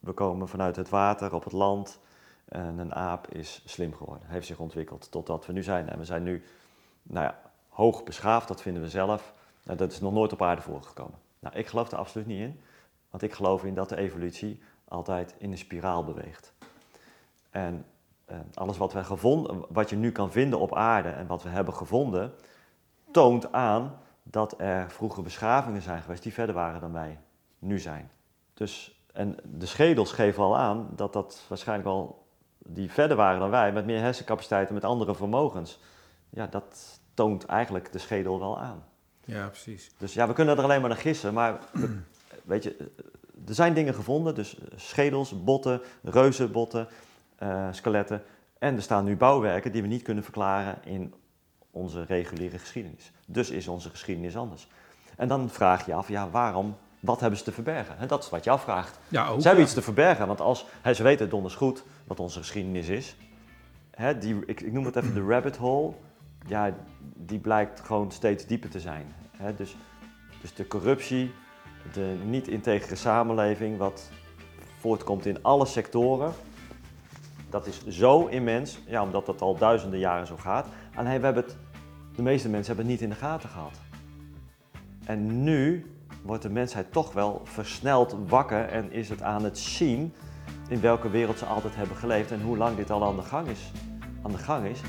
we komen vanuit het water op het land. En een aap is slim geworden, heeft zich ontwikkeld tot wat we nu zijn. En we zijn nu nou ja, hoog beschaafd, dat vinden we zelf. Nou, dat is nog nooit op aarde voorgekomen. Nou, ik geloof er absoluut niet in, want ik geloof in dat de evolutie altijd in een spiraal beweegt. En eh, alles wat, wij gevonden, wat je nu kan vinden op aarde en wat we hebben gevonden, toont aan dat er vroege beschavingen zijn geweest die verder waren dan wij nu zijn. Dus, en de schedels geven al aan dat dat waarschijnlijk al die verder waren dan wij, met meer hersencapaciteit en met andere vermogens. Ja, dat toont eigenlijk de schedel wel aan. Ja, precies. Dus ja, we kunnen er alleen maar naar gissen, maar weet je, er zijn dingen gevonden, dus schedels, botten, reuzenbotten, uh, skeletten. En er staan nu bouwwerken die we niet kunnen verklaren in onze reguliere geschiedenis. Dus is onze geschiedenis anders. En dan vraag je af, ja, waarom, wat hebben ze te verbergen? dat is wat je afvraagt. Ja, ook, ze hebben iets te verbergen, want als, ze weten donders goed wat onze geschiedenis is. die, ik, ik noem het even de rabbit hole. Ja, die blijkt gewoon steeds dieper te zijn. dus, dus de corruptie, de niet-integere samenleving, wat voortkomt in alle sectoren. Dat is zo immens, ja, omdat dat al duizenden jaren zo gaat. Alleen we hebben het, de meeste mensen hebben het niet in de gaten gehad. En nu wordt de mensheid toch wel versneld wakker en is het aan het zien in welke wereld ze altijd hebben geleefd en hoe lang dit al aan de gang is. Aan de gang is.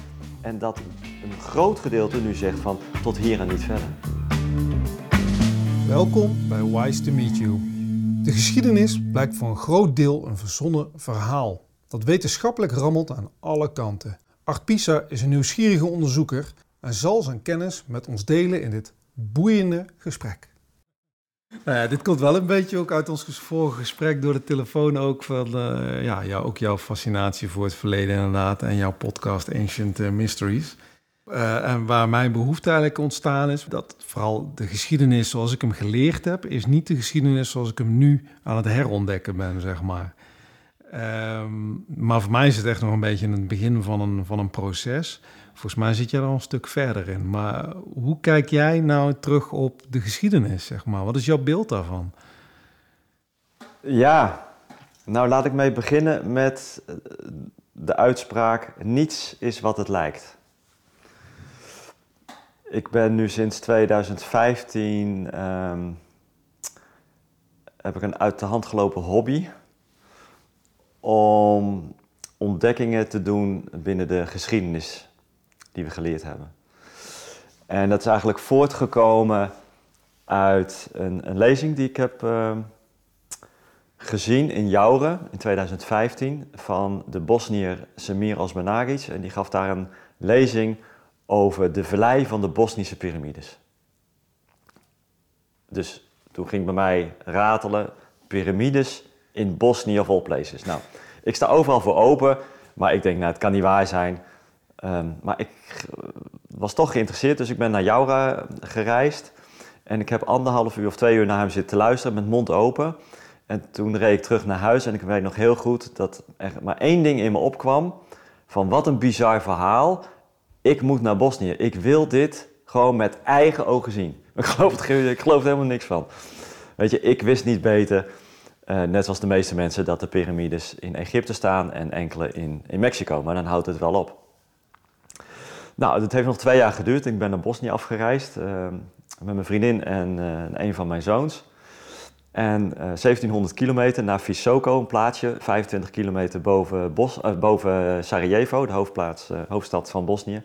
En dat een groot gedeelte nu zegt van tot hier en niet verder. Welkom bij Wise to Meet You. De geschiedenis blijkt voor een groot deel een verzonnen verhaal dat wetenschappelijk rammelt aan alle kanten. Art Pisa is een nieuwsgierige onderzoeker en zal zijn kennis met ons delen in dit boeiende gesprek. Nou dit komt wel een beetje ook uit ons vorige gesprek door de telefoon ook van uh, ja, ook jouw fascinatie voor het verleden inderdaad en jouw podcast Ancient eh, Mysteries. Uh, en waar mijn behoefte eigenlijk ontstaan is, dat vooral de geschiedenis zoals ik hem geleerd heb, is niet de geschiedenis zoals ik hem nu aan het herontdekken ben, zeg maar. Ehm, maar voor mij is het echt nog een beetje in het begin van een, van een proces. Volgens mij zit je er al een stuk verder in. Maar hoe kijk jij nou terug op de geschiedenis, zeg maar? Wat is jouw beeld daarvan? Ja, nou laat ik mee beginnen met eh, de uitspraak: niets is wat het lijkt. Ik ben nu sinds 2015 ehm, heb ik een uit de hand gelopen hobby om ontdekkingen te doen binnen de geschiedenis die we geleerd hebben. En dat is eigenlijk voortgekomen uit een, een lezing die ik heb uh, gezien in Jaure in 2015 van de Bosnier Semir Osmanagic. En die gaf daar een lezing over de vlei van de Bosnische piramides. Dus toen ging bij mij ratelen, piramides in Bosnië of all places. Nou, ik sta overal voor open, maar ik denk, nou, het kan niet waar zijn. Ehm, maar ik was toch geïnteresseerd, dus ik ben naar Jaura gereisd. En ik heb anderhalf uur of twee uur naar hem zitten luisteren met mond open. En toen reed ik terug naar huis en ik weet nog heel goed dat er maar één ding in me opkwam. Van wat een bizar verhaal. Ik moet naar Bosnië. Ik wil dit gewoon met eigen ogen zien. Ik geloof, het, ik geloof er helemaal niks van. Weet je, ik wist niet beter. Uh, net zoals de meeste mensen dat de piramides in Egypte staan en enkele in, in Mexico. Maar dan houdt het wel op. Nou, het heeft nog twee jaar geduurd. Ik ben naar Bosnië afgereisd uh, met mijn vriendin en uh, een van mijn zoons. En 1700 kilometer naar Visoko, een plaatsje 25 kilometer boven, Bos, boven Sarajevo, de hoofdstad van Bosnië.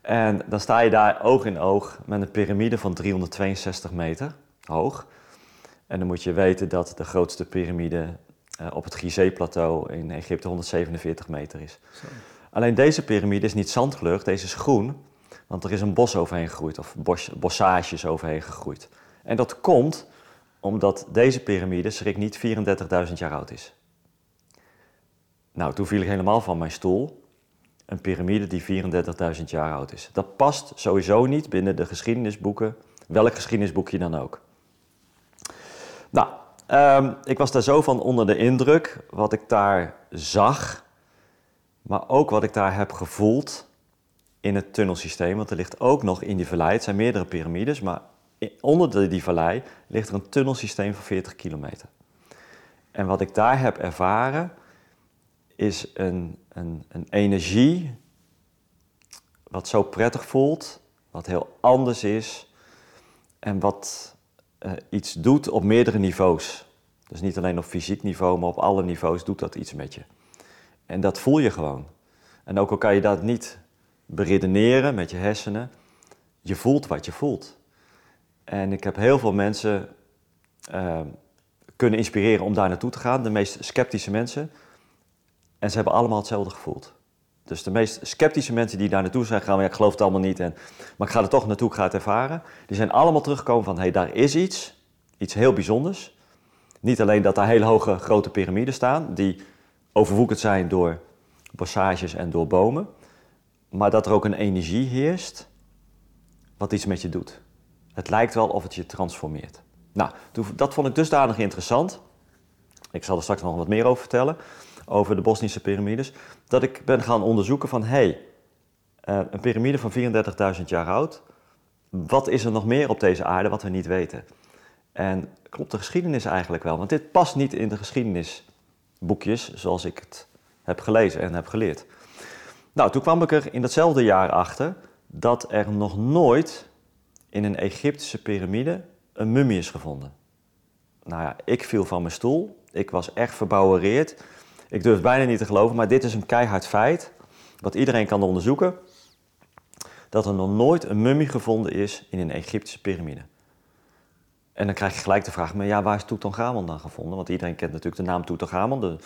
En dan sta je daar oog in oog met een piramide van 362 meter hoog. En dan moet je weten dat de grootste piramide op het Gizeh-plateau in Egypte 147 meter is. Alleen deze piramide is niet zandkleurig, deze is groen, want er is een bos overheen gegroeid, of bos, bossages overheen gegroeid. En dat komt omdat deze piramide, schrik niet, 34.000 jaar oud is. Nou, toen viel ik helemaal van mijn stoel. Een piramide die 34.000 jaar oud is. Dat past sowieso niet binnen de geschiedenisboeken, welk geschiedenisboekje dan ook. Nou, um, ik was daar zo van onder de indruk wat ik daar zag, maar ook wat ik daar heb gevoeld in het tunnelsysteem. Want er ligt ook nog in die vallei, het zijn meerdere piramides, maar onder die vallei ligt er een tunnelsysteem van 40 kilometer. En wat ik daar heb ervaren is een, een, een energie wat zo prettig voelt, wat heel anders is en wat uh, iets doet op meerdere niveaus. Dus niet alleen op fysiek niveau, maar op alle niveaus doet dat iets met je. En dat voel je gewoon. En ook al kan je dat niet beredeneren met je hersenen, je voelt wat je voelt. En ik heb heel veel mensen uh, kunnen inspireren om daar naartoe te gaan, de meest sceptische mensen. En ze hebben allemaal hetzelfde gevoeld. Dus de meest sceptische mensen die daar naartoe zijn gegaan, ja, ik geloof het allemaal niet, en, maar ik ga er toch naartoe, ik ga het ervaren. Die zijn allemaal teruggekomen van, hé, hey, daar is iets, iets heel bijzonders. Niet alleen dat daar hele hoge grote piramides staan, die overwoekerd zijn door bossages en door bomen, maar dat er ook een energie heerst wat iets met je doet. Het lijkt wel of het je transformeert. Nou, dat vond ik dusdanig interessant. Ik zal er straks nog wat meer over vertellen, over de Bosnische piramides. Dat ik ben gaan onderzoeken van, hé, hey, eh, een piramide van 34.000 jaar oud. Wat is er nog meer op deze aarde wat we niet weten? En klopt de geschiedenis eigenlijk wel? Want dit past niet in de geschiedenisboekjes zoals ik het heb gelezen en heb geleerd. Nou, toen kwam ik er in datzelfde jaar achter dat er nog nooit in een Egyptische piramide een mummie is gevonden. Nou ja, ik viel van mijn stoel. Ik was echt verbouwereerd. Ik durf bijna niet te geloven, maar dit is een keihard feit. Wat iedereen kan onderzoeken. Dat er nog nooit een mummie gevonden is in een Egyptische piramide. En dan krijg je gelijk de vraag, maar ja, waar is Tutankhamon dan gevonden? Want iedereen kent natuurlijk de naam Tutankhamon, de,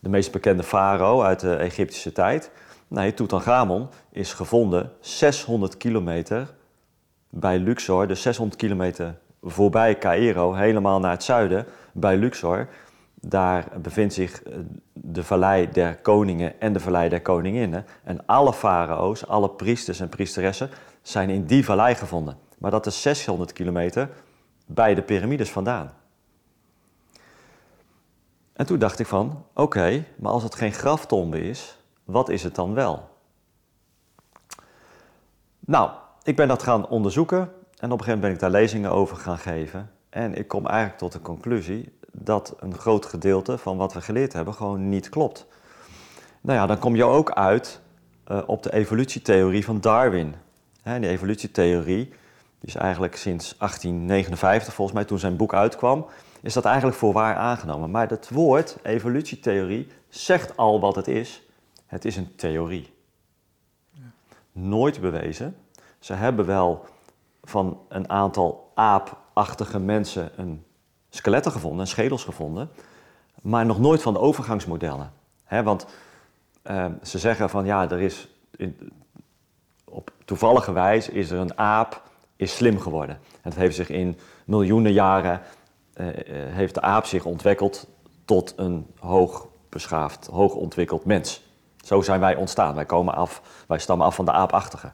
de meest bekende farao uit de Egyptische tijd. Nee, Tutankhamon is gevonden 600 kilometer bij Luxor, dus 600 kilometer voorbij Cairo, helemaal naar het zuiden, bij Luxor. Daar bevindt zich eh, de Vallei der Koningen en de Vallei der Koninginnen. En alle farao's, alle priesters en priesteressen zijn in die vallei gevonden. Maar dat is 600 kilometer bij de piramides vandaan. En toen dacht ik van, oké, maar als het geen graftombe is, wat is het dan wel? Nou, ik ben dat gaan onderzoeken en op een gegeven moment ben ik daar lezingen over gaan geven. En ik kom eigenlijk tot de conclusie dat een groot gedeelte van wat we geleerd hebben gewoon niet klopt. Nou ja, dan kom je ook uit uh, op de evolutietheorie van Darwin. Die evolutietheorie is eigenlijk sinds 1859, volgens mij toen zijn boek uitkwam, is dat eigenlijk voor waar aangenomen. Maar dat woord evolutietheorie zegt al wat het is. Het is een theorie. Nooit bewezen. Ze hebben wel van een aantal aapachtige mensen een skeletten gevonden, schedels gevonden, maar nog nooit van de overgangsmodellen. want uh, ze zeggen van ja, er is in, op toevallige wijze is er een aap is slim geworden. En dat heeft zich in miljoenen jaren uh, heeft de aap zich ontwikkeld tot een hoog beschaafd, hoog ontwikkeld mens. Zo zijn wij ontstaan. Wij komen af, wij stammen af van de aapachtige.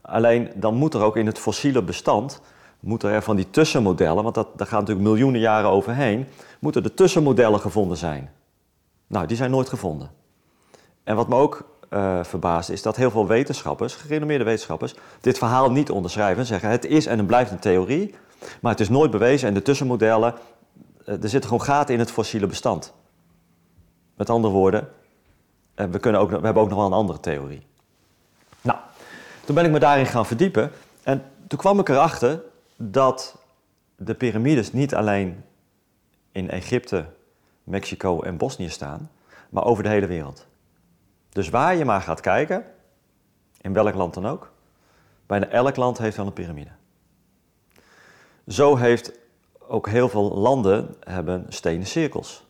Alleen dan moet er ook in het fossiele bestand, moeten er van die tussenmodellen, want dat, daar gaan natuurlijk miljoenen jaren overheen, moeten de tussenmodellen gevonden zijn. Nou, die zijn nooit gevonden. En wat me ook uh, is dat heel veel wetenschappers, gerenommeerde wetenschappers, dit verhaal niet onderschrijven en zeggen het is en het blijft een theorie, maar het is nooit bewezen en de tussenmodellen, uh, er zitten gewoon gaten in het fossiele bestand. Met andere woorden, uh, we, kunnen ook, we hebben ook nog wel een andere theorie. Nou, toen ben ik me daarin gaan verdiepen en toen kwam ik erachter dat de piramides niet alleen in Egypte, Mexico en Bosnië staan, maar over de hele wereld. Dus waar je maar gaat kijken, in welk land dan ook, bijna elk land heeft wel een piramide. Zo heeft ook heel veel landen hebben stenen cirkels.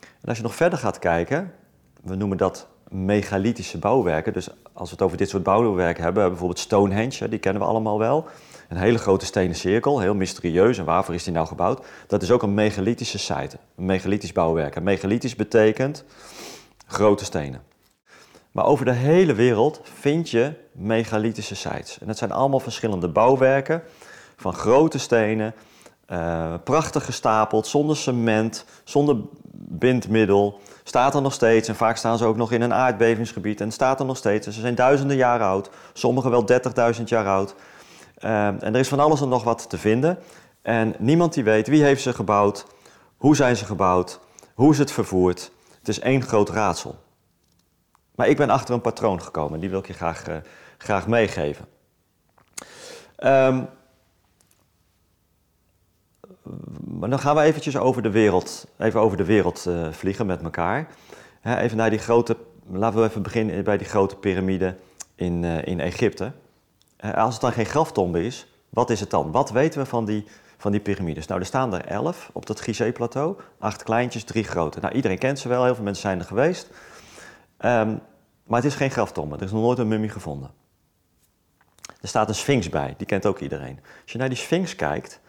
En als je nog verder gaat kijken, we noemen dat megalithische bouwwerken. Dus als we het over dit soort bouwwerken hebben, bijvoorbeeld Stonehenge, die kennen we allemaal wel. Een hele grote stenen cirkel, heel mysterieus. En waarvoor is die nou gebouwd? Dat is ook een megalithische site, een megalitisch bouwwerk. En megalitisch betekent grote stenen. Maar over de hele wereld vind je megalithische sites. En dat zijn allemaal verschillende bouwwerken van grote stenen, uh, prachtig gestapeld, zonder cement, zonder bindmiddel. Staat er nog steeds en vaak staan ze ook nog in een aardbevingsgebied en staat er nog steeds. ze zijn duizenden jaren oud, sommige wel 30.000 jaar oud. Uh, en er is van alles en nog wat te vinden. En niemand die weet wie heeft ze gebouwd, hoe zijn ze gebouwd, Hoe is het vervoerd? Het is één groot raadsel. Maar ik ben achter een patroon gekomen, die wil ik je graag, uh, graag meegeven. Um, maar dan gaan we eventjes over de wereld, even over de wereld uh, vliegen met elkaar. even naar die grote, laten we even beginnen bij die grote piramide in, uh, in Egypte. als het dan geen graftombe is, wat is het dan? Wat weten we van die, van die piramides? Nou, er staan er elf op dat Gizeh-plateau. Acht kleintjes, drie grote. Nou, iedereen kent ze wel, heel veel mensen zijn er geweest. Um, maar het is geen graftombe, er is nog nooit een mummie gevonden. Er staat een sphinx bij, die kent ook iedereen. Als je naar die sphinx kijkt,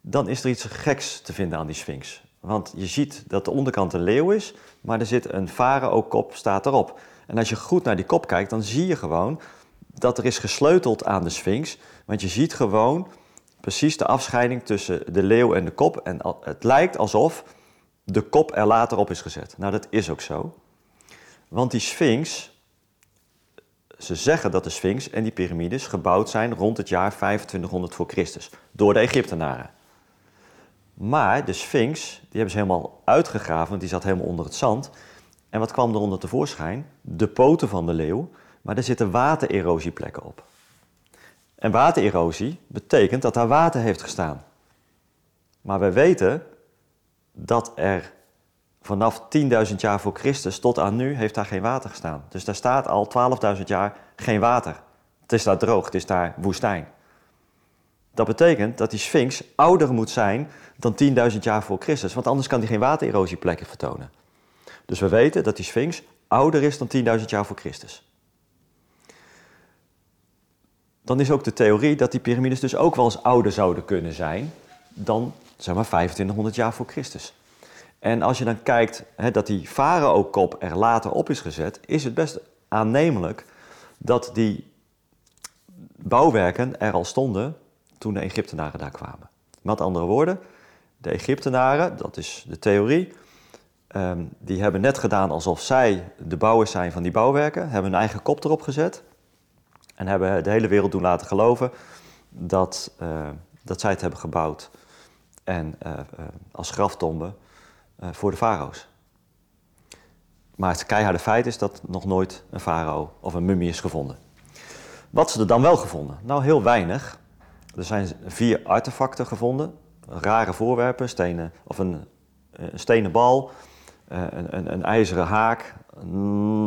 dan is er iets geks te vinden aan die sphinx. Want je ziet dat de onderkant een leeuw is, maar er zit een farao-kop staat erop. En als je goed naar die kop kijkt, dan zie je gewoon dat er is gesleuteld aan de sphinx. Want je ziet gewoon precies de afscheiding tussen de leeuw en de kop. En het lijkt alsof de kop er later op is gezet. Nou, dat is ook zo. Want die sphinx, ze zeggen dat de sphinx en die piramides gebouwd zijn rond het jaar 2500 voor Christus door de Egyptenaren. Maar de Sphinx, die hebben ze helemaal uitgegraven, want die zat helemaal onder het zand. En wat kwam er onder tevoorschijn? De poten van de leeuw, maar er zitten watererosieplekken op. En watererosie betekent dat daar water heeft gestaan. Maar we weten dat er vanaf 10.000 jaar voor Christus tot aan nu heeft daar geen water gestaan. Dus daar staat al 12.000 jaar geen water. Het is daar droog, het is daar woestijn. Dat betekent dat die Sphinx ouder moet zijn dan 10.000 jaar voor Christus, want anders kan die geen watererosieplekken vertonen. Dus we weten dat die Sphinx ouder is dan 10.000 jaar voor Christus. Dan is ook de theorie dat die piramides dus ook wel eens ouder zouden kunnen zijn dan zeg maar 2500 jaar voor Christus. En als je dan kijkt dat die farao-kop er later op is gezet, is het best aannemelijk dat die bouwwerken er al stonden toen de Egyptenaren daar kwamen. Met andere woorden, de Egyptenaren, dat is de theorie, um, die hebben net gedaan alsof zij de bouwers zijn van die bouwwerken, hebben hun eigen kop erop gezet en hebben de hele wereld doen laten geloven dat, uh, dat zij het hebben gebouwd en uh, uh, als graftombe voor de farao's. Maar het keiharde feit is dat nog nooit een farao of een mummie is gevonden. Wat ze er dan wel gevonden? Nou, heel weinig. Er zijn vier artefacten gevonden, rare voorwerpen, stenen, of een, een stenen bal, eh, een, een, een, ijzeren haak,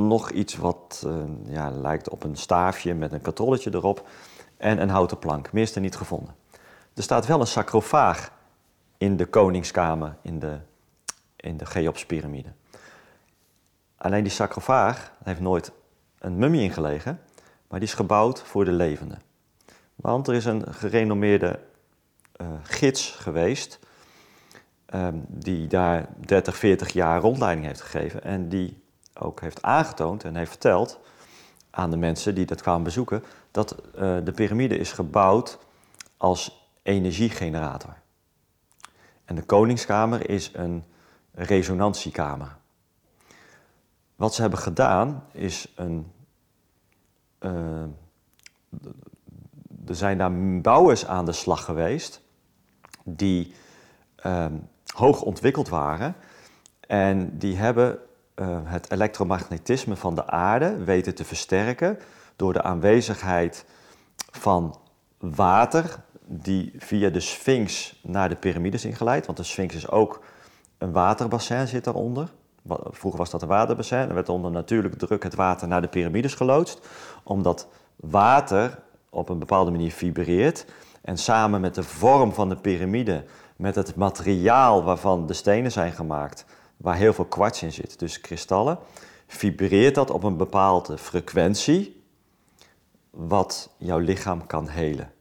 nog iets wat ja, lijkt op een staafje met een katrolletje erop en een houten plank. Meer is er niet gevonden. Er staat wel een sacrofaag in de koningskamer in de, in de Cheops-pyramide. Alleen die sacrofaag heeft nooit een mummie ingelegen, maar die is gebouwd voor de levenden. Want er is een gerenommeerde uh, gids geweest um, die daar 30, 40 jaar rondleiding heeft gegeven en die ook heeft aangetoond en heeft verteld aan de mensen die dat kwamen bezoeken dat uh, de piramide is gebouwd als energiegenerator. En de koningskamer is een resonantiekamer. Wat ze hebben gedaan is een. Uh, er zijn daar bouwers aan de slag geweest die um, hoog ontwikkeld waren en die hebben uh, het elektromagnetisme van de aarde weten te versterken door de aanwezigheid van water die via de Sphinx naar de piramides ingeleid, want de Sphinx is ook een waterbassin zit daaronder. Vroeger was dat een waterbassin. Er werd onder natuurlijke druk het water naar de piramides geloodst. Omdat water op een bepaalde manier vibreert. En samen met de vorm van de piramide, met het materiaal waarvan de stenen zijn gemaakt, waar heel veel kwarts in zit, dus kristallen, vibreert dat op een bepaalde frequentie, wat jouw lichaam kan helen.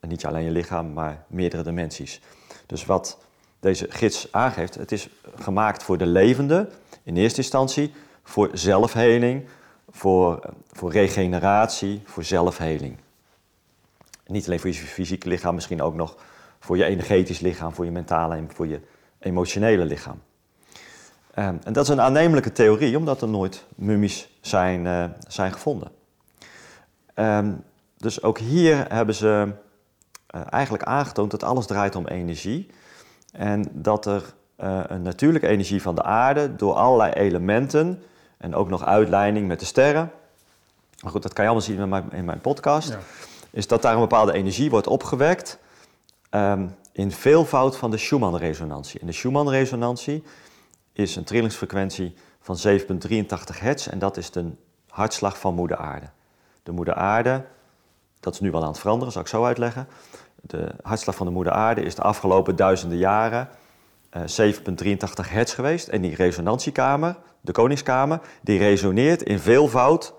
En niet alleen je lichaam, maar meerdere dimensies. Dus wat deze gids aangeeft, het is gemaakt voor de levende, in eerste instantie, voor zelfheling, voor, voor regeneratie, voor zelfheling. Niet alleen voor je fysieke lichaam, misschien ook nog voor je energetisch lichaam, voor je mentale en voor je emotionele lichaam. Um, en dat is een aannemelijke theorie, omdat er nooit mummies zijn, uh, zijn gevonden. Um, dus ook hier hebben ze uh, eigenlijk aangetoond dat alles draait om energie. En dat er uh, een natuurlijke energie van de aarde door allerlei elementen en ook nog uitleiding met de sterren. Maar goed, dat kan je allemaal zien in mijn, in mijn podcast. Ja. Is dat daar een bepaalde energie wordt opgewekt um, in veelvoud van de Schumann-resonantie. En de Schumann-resonantie is een trillingsfrequentie van 7,83 hertz en dat is de hartslag van moeder aarde. De moeder aarde, dat is nu wel aan het veranderen, zal ik zo uitleggen. De hartslag van de moeder aarde is de afgelopen duizenden jaren uh, 7,83 hertz geweest. En die resonantiekamer, de koningskamer, die resoneert in veelvoud.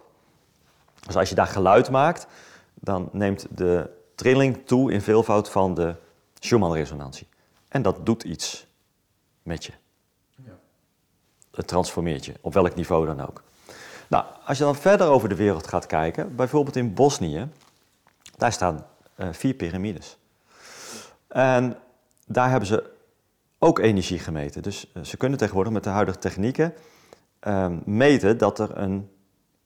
Dus als je daar geluid maakt, dan neemt de trilling toe in veelvoud van de Schumann-resonantie. En dat doet iets met je. Ja. Het transformeert je, op welk niveau dan ook. Nou, als je dan verder over de wereld gaat kijken, bijvoorbeeld in Bosnië, daar staan vier piramides. En daar hebben ze ook energie gemeten. Dus uh, ze kunnen tegenwoordig met de huidige technieken uh, meten dat er een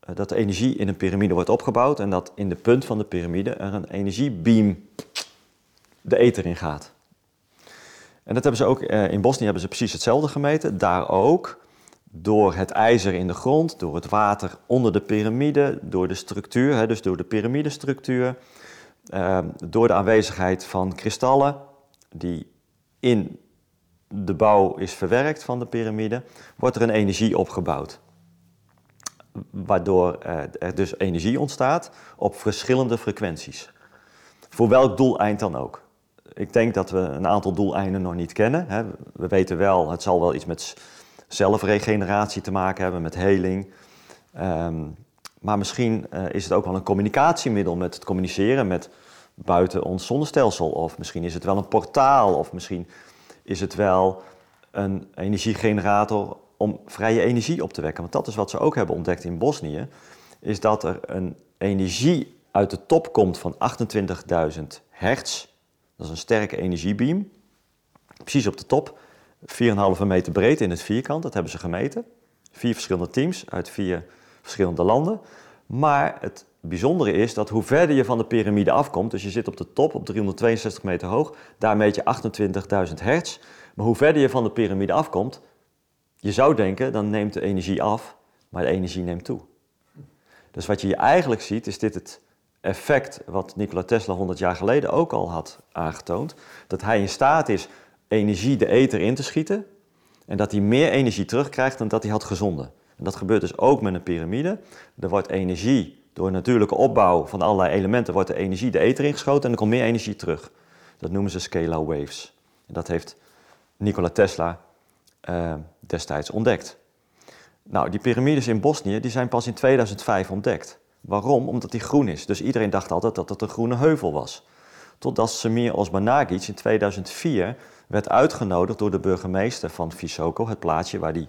uh, dat de energie in een piramide wordt opgebouwd en dat in de punt van de piramide er een energiebeam de ether in gaat. En dat hebben ze ook in Bosnië hebben ze precies hetzelfde gemeten. Daar ook door het ijzer in de grond, door het water onder de piramide, door de structuur, dus door de piramidestructuur, uh, door de aanwezigheid van kristallen die in de bouw is verwerkt van de piramide, wordt er een energie opgebouwd. Waardoor er dus energie ontstaat op verschillende frequenties. Voor welk doeleind dan ook. Ik denk dat we een aantal doeleinden nog niet kennen. We weten wel, het zal wel iets met zelfregeneratie te maken hebben, met heling. Ehm, maar misschien uh, is het ook wel een communicatiemiddel met het communiceren met buiten ons zonnestelsel. Of misschien is het wel een portaal. Of misschien is het wel een energiegenerator om vrije energie op te wekken. Want dat is wat ze ook hebben ontdekt in Bosnië. Is dat er een energie uit de top komt van 28.000 hertz. Dat is een sterke energiebeam. Precies op de top. 4,5 meter breed in het vierkant, dat hebben ze gemeten. Vier verschillende teams uit vier verschillende landen. Maar het bijzondere is dat hoe verder je van de piramide afkomt, dus je zit op de top op 362 meter hoog, daar meet je 28.000 hertz. Maar hoe verder je van de piramide afkomt, je zou denken, dan neemt de energie af, maar de energie neemt toe. Dus wat je hier eigenlijk ziet, is dit het effect wat Nikola Tesla 100 jaar geleden ook al had aangetoond. Dat hij in staat is energie de ether in te schieten. En dat hij meer energie terugkrijgt dan dat hij had gezonden. En dat gebeurt dus ook met een piramide. Er wordt energie door natuurlijke opbouw van allerlei elementen, wordt de energie de ether ingeschoten en er komt meer energie terug. Dat noemen ze scalar waves. En dat heeft Nikola Tesla uh, destijds ontdekt. Nou, die piramides in Bosnië die zijn pas in 2005 ontdekt. Waarom? Omdat die groen is. Dus iedereen dacht altijd dat het een groene heuvel was. Totdat Semir Osmanagic in 2004 werd uitgenodigd door de burgemeester van Visoko, het plaatsje waar die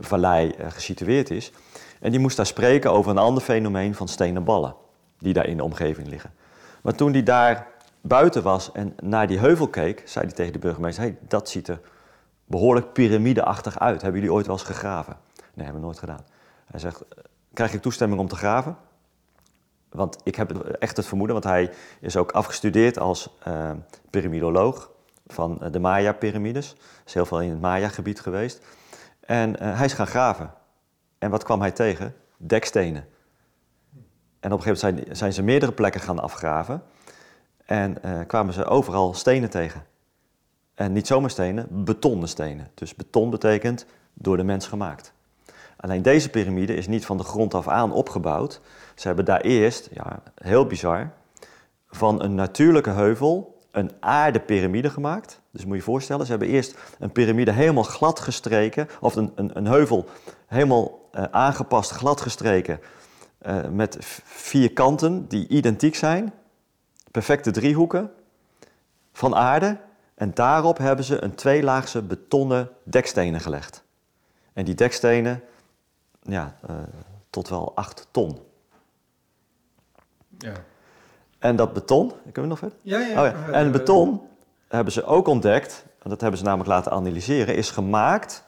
vallei uh, gesitueerd is. En die moest daar spreken over een ander fenomeen van stenen ballen, die daar in de omgeving liggen. Maar toen hij daar buiten was en naar die heuvel keek, zei hij tegen de burgemeester: hey, dat ziet er behoorlijk piramideachtig uit. Hebben jullie ooit wel eens gegraven? Nee, hebben we nooit gedaan. Hij zegt: Krijg ik toestemming om te graven? Want ik heb echt het vermoeden, want hij is ook afgestudeerd als uh, piramidoloog van de Maya-pyramides. Is heel veel in het Maya-gebied geweest. En uh, hij is gaan graven. En wat kwam hij tegen? Dekstenen. En op een gegeven moment zijn, zijn ze meerdere plekken gaan afgraven. En uh, kwamen ze overal stenen tegen. En niet zomaar stenen, betonnen stenen. Dus beton betekent door de mens gemaakt. Alleen deze piramide is niet van de grond af aan opgebouwd. Ze hebben daar eerst, ja, heel bizar, van een natuurlijke heuvel een aardepiramide gemaakt. Dus moet je je voorstellen, ze hebben eerst een piramide helemaal glad gestreken, of een, een, een heuvel helemaal uh, aangepast, glad gestreken, uh, met vier kanten die identiek zijn, perfecte driehoeken van aarde. En daarop hebben ze een tweelaagse betonnen dekstenen gelegd. En die dekstenen, ja, uh, tot wel acht ton. Ja. En dat beton, kunnen we nog verder? Ja, ja. Oh, ja. En beton hebben ze ook ontdekt, en dat hebben ze namelijk laten analyseren, is gemaakt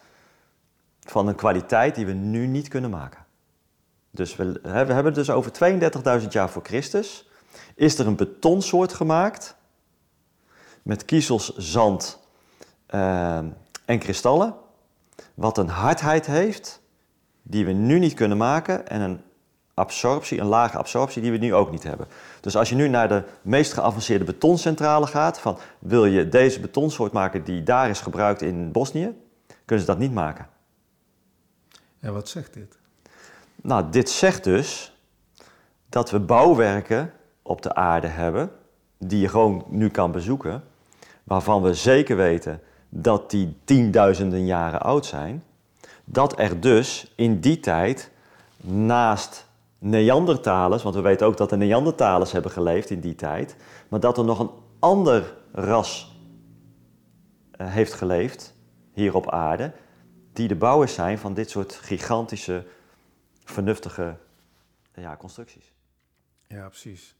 van een kwaliteit die we nu niet kunnen maken. Dus we, we hebben dus over 32.000 jaar voor Christus, is er een betonsoort gemaakt met kiezels, zand, uh, en kristallen, wat een hardheid heeft die we nu niet kunnen maken en een absorptie, een lage absorptie die we nu ook niet hebben. Dus als je nu naar de meest geavanceerde betoncentrale gaat, van wil je deze betonsoort maken die daar is gebruikt in Bosnië, kunnen ze dat niet maken. En wat zegt dit? Nou, dit zegt dus dat we bouwwerken op de aarde hebben, die je gewoon nu kan bezoeken, waarvan we zeker weten dat die tienduizenden jaren oud zijn, dat er dus in die tijd naast Neandertalers, want we weten ook dat de Neandertalers hebben geleefd in die tijd, maar dat er nog een ander ras uh, heeft geleefd hier op aarde, die de bouwers zijn van dit soort gigantische, vernuftige ja, constructies. Ja, precies.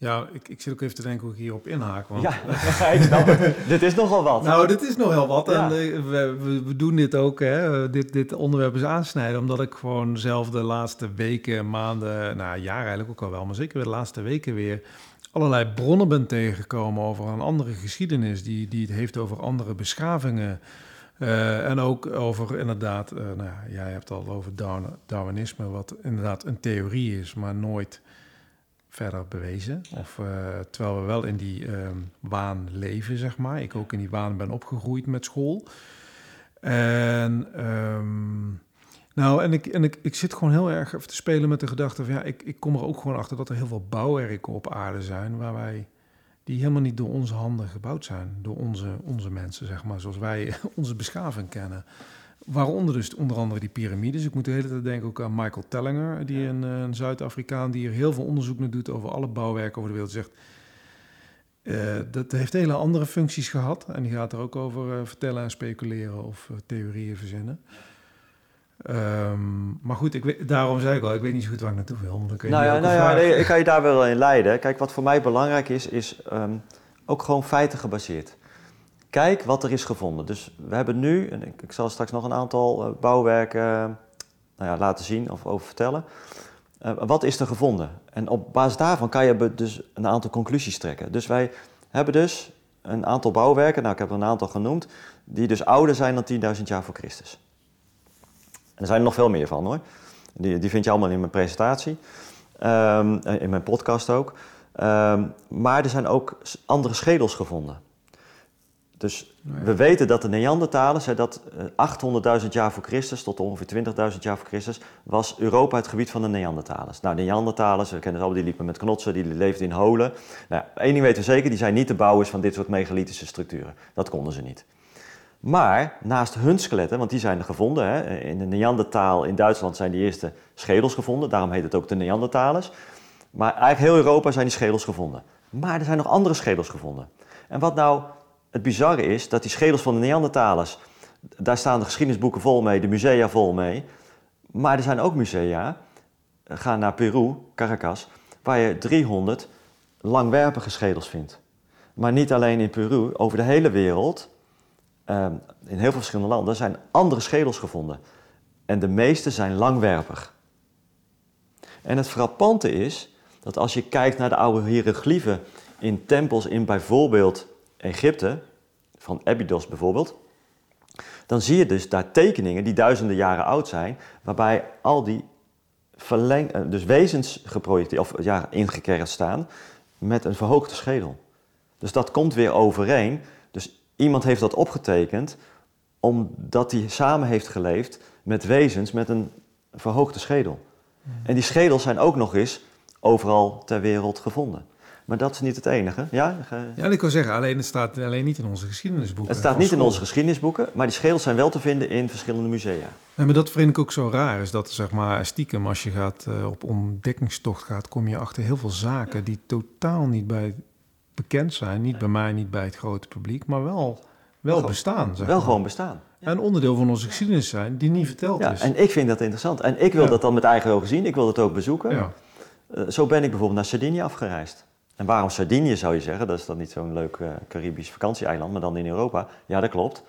Ja, ik, ik zit ook even te denken hoe ik hierop inhaak. Want... Ja, ik snap het. dit is nogal wat. Nou, dit is nogal wat. Ja. En uh, we, we, doen dit ook, hè. Dit, dit onderwerp is aansnijden, omdat ik gewoon zelf de laatste weken, maanden, nou jaar eigenlijk ook al wel, maar zeker weer de laatste weken weer allerlei bronnen ben tegengekomen over een andere geschiedenis, die, die het heeft over andere beschavingen. Uh, en ook over inderdaad, uh, nou ja, jij hebt al over Darwinisme, wat inderdaad een theorie is, maar nooit verder bewezen. Of, uh, terwijl we wel in die waan leven, zeg maar. Ik ook in die waan ben opgegroeid met school. En, um, nou, en, ik, en ik, ik zit gewoon heel erg te spelen met de gedachte van... ja, ik, ik kom er ook gewoon achter dat er heel veel bouwwerken op aarde zijn... waar wij, die helemaal niet door onze handen gebouwd zijn. Door onze, onze mensen, zeg maar, zoals wij onze beschaving kennen. Waaronder dus onder andere die piramides. Ik moet de hele tijd denken ook aan Michael Tellinger, die een, eh, een Zuid-Afrikaan die er heel veel onderzoek naar doet over alle bouwwerken over de wereld. Zegt, uh, dat heeft hele andere functies gehad. En die gaat er ook over uh, vertellen en speculeren of uh, theorieën verzinnen. Um, maar goed, ik weet, daarom zei ik al, ik weet niet zo goed waar ik naartoe wil. Dan kun je nou ja, nou ja nee, ik kan je daar wel in leiden. Kijk, wat voor mij belangrijk is, is um, ook gewoon feiten gebaseerd. Kijk wat er is gevonden. Dus we hebben nu, en ik, zal straks nog een aantal uh, bouwwerken uh, nou ja, laten zien of over vertellen. Uh, wat is er gevonden? En op basis daarvan kan je dus een aantal conclusies trekken. Dus wij hebben dus een aantal bouwwerken, nou ik heb er een aantal genoemd, die dus ouder zijn dan 10.000 jaar voor Christus. En er zijn er nog veel meer van hoor. Die, die vind je allemaal in mijn presentatie, um, in mijn podcast ook. Um, maar er zijn ook andere schedels gevonden. Dus nou we weten dat de Neandertalers, hè, dat uh, 800.000 jaar voor Christus tot ongeveer 20.000 jaar voor Christus, was Europa het gebied van de Neandertalers. Nou, de Neandertalers, we kennen ze allemaal, die liepen met knotsen, die leefden in holen. Nou, één ding weten we zeker, die zijn niet de bouwers van dit soort megalithische structuren. Dat konden ze niet. Maar naast hun skeletten, want die zijn er gevonden, hè, in de Neandertaal in Duitsland zijn de eerste schedels gevonden, daarom heet het ook de Neandertalers. Maar eigenlijk heel Europa zijn die schedels gevonden. Maar er zijn nog andere schedels gevonden. En wat nou het bizarre is dat die schedels van de Neandertalers, daar staan de geschiedenisboeken vol mee, de musea vol mee. Maar er zijn ook musea, ga naar Peru, Caracas, waar je 300 langwerpige schedels vindt. Maar niet alleen in Peru, over de hele wereld, ehm, in heel veel verschillende landen, zijn andere schedels gevonden. En de meeste zijn langwerpig. En het frappante is dat als je kijkt naar de oude hieroglyphen in tempels in bijvoorbeeld Egypte, van Abydos bijvoorbeeld, dan zie je dus daar tekeningen die duizenden jaren oud zijn, waarbij al die verleng, eh, dus wezens geprojecteerd of ja, ingekerkt staan met een verhoogde schedel. Dus dat komt weer overeen. Dus iemand heeft dat opgetekend omdat hij samen heeft geleefd met wezens met een verhoogde schedel. Hmm. En die schedels zijn ook nog eens overal ter wereld gevonden. Maar dat is niet het enige. Ja, ja ik wil zeggen, alleen, het staat alleen niet in onze geschiedenisboeken. Het staat niet in onze geschiedenisboeken, maar die schedels zijn wel te vinden in verschillende musea. Ja, maar dat vind ik ook zo raar, is dat zeg maar stiekem als je gaat, uh, op ontdekkingstocht gaat, kom je achter heel veel zaken die totaal niet bij bekend zijn. Niet bij mij, niet bij het grote publiek, maar wel, wel bestaan. Zeg wel maar. gewoon bestaan. En onderdeel van onze geschiedenis zijn, die niet verteld ja, is. En ik vind dat interessant. En ik wil ja. dat dan met eigen ogen zien, ik wil dat ook bezoeken. Ja. Uh, zo ben ik bijvoorbeeld naar Sardinië afgereisd. En waarom Sardinië zou je zeggen? Dat is dan niet zo'n leuk uh, Caribisch vakantieeiland, maar dan in Europa. Ja, dat klopt.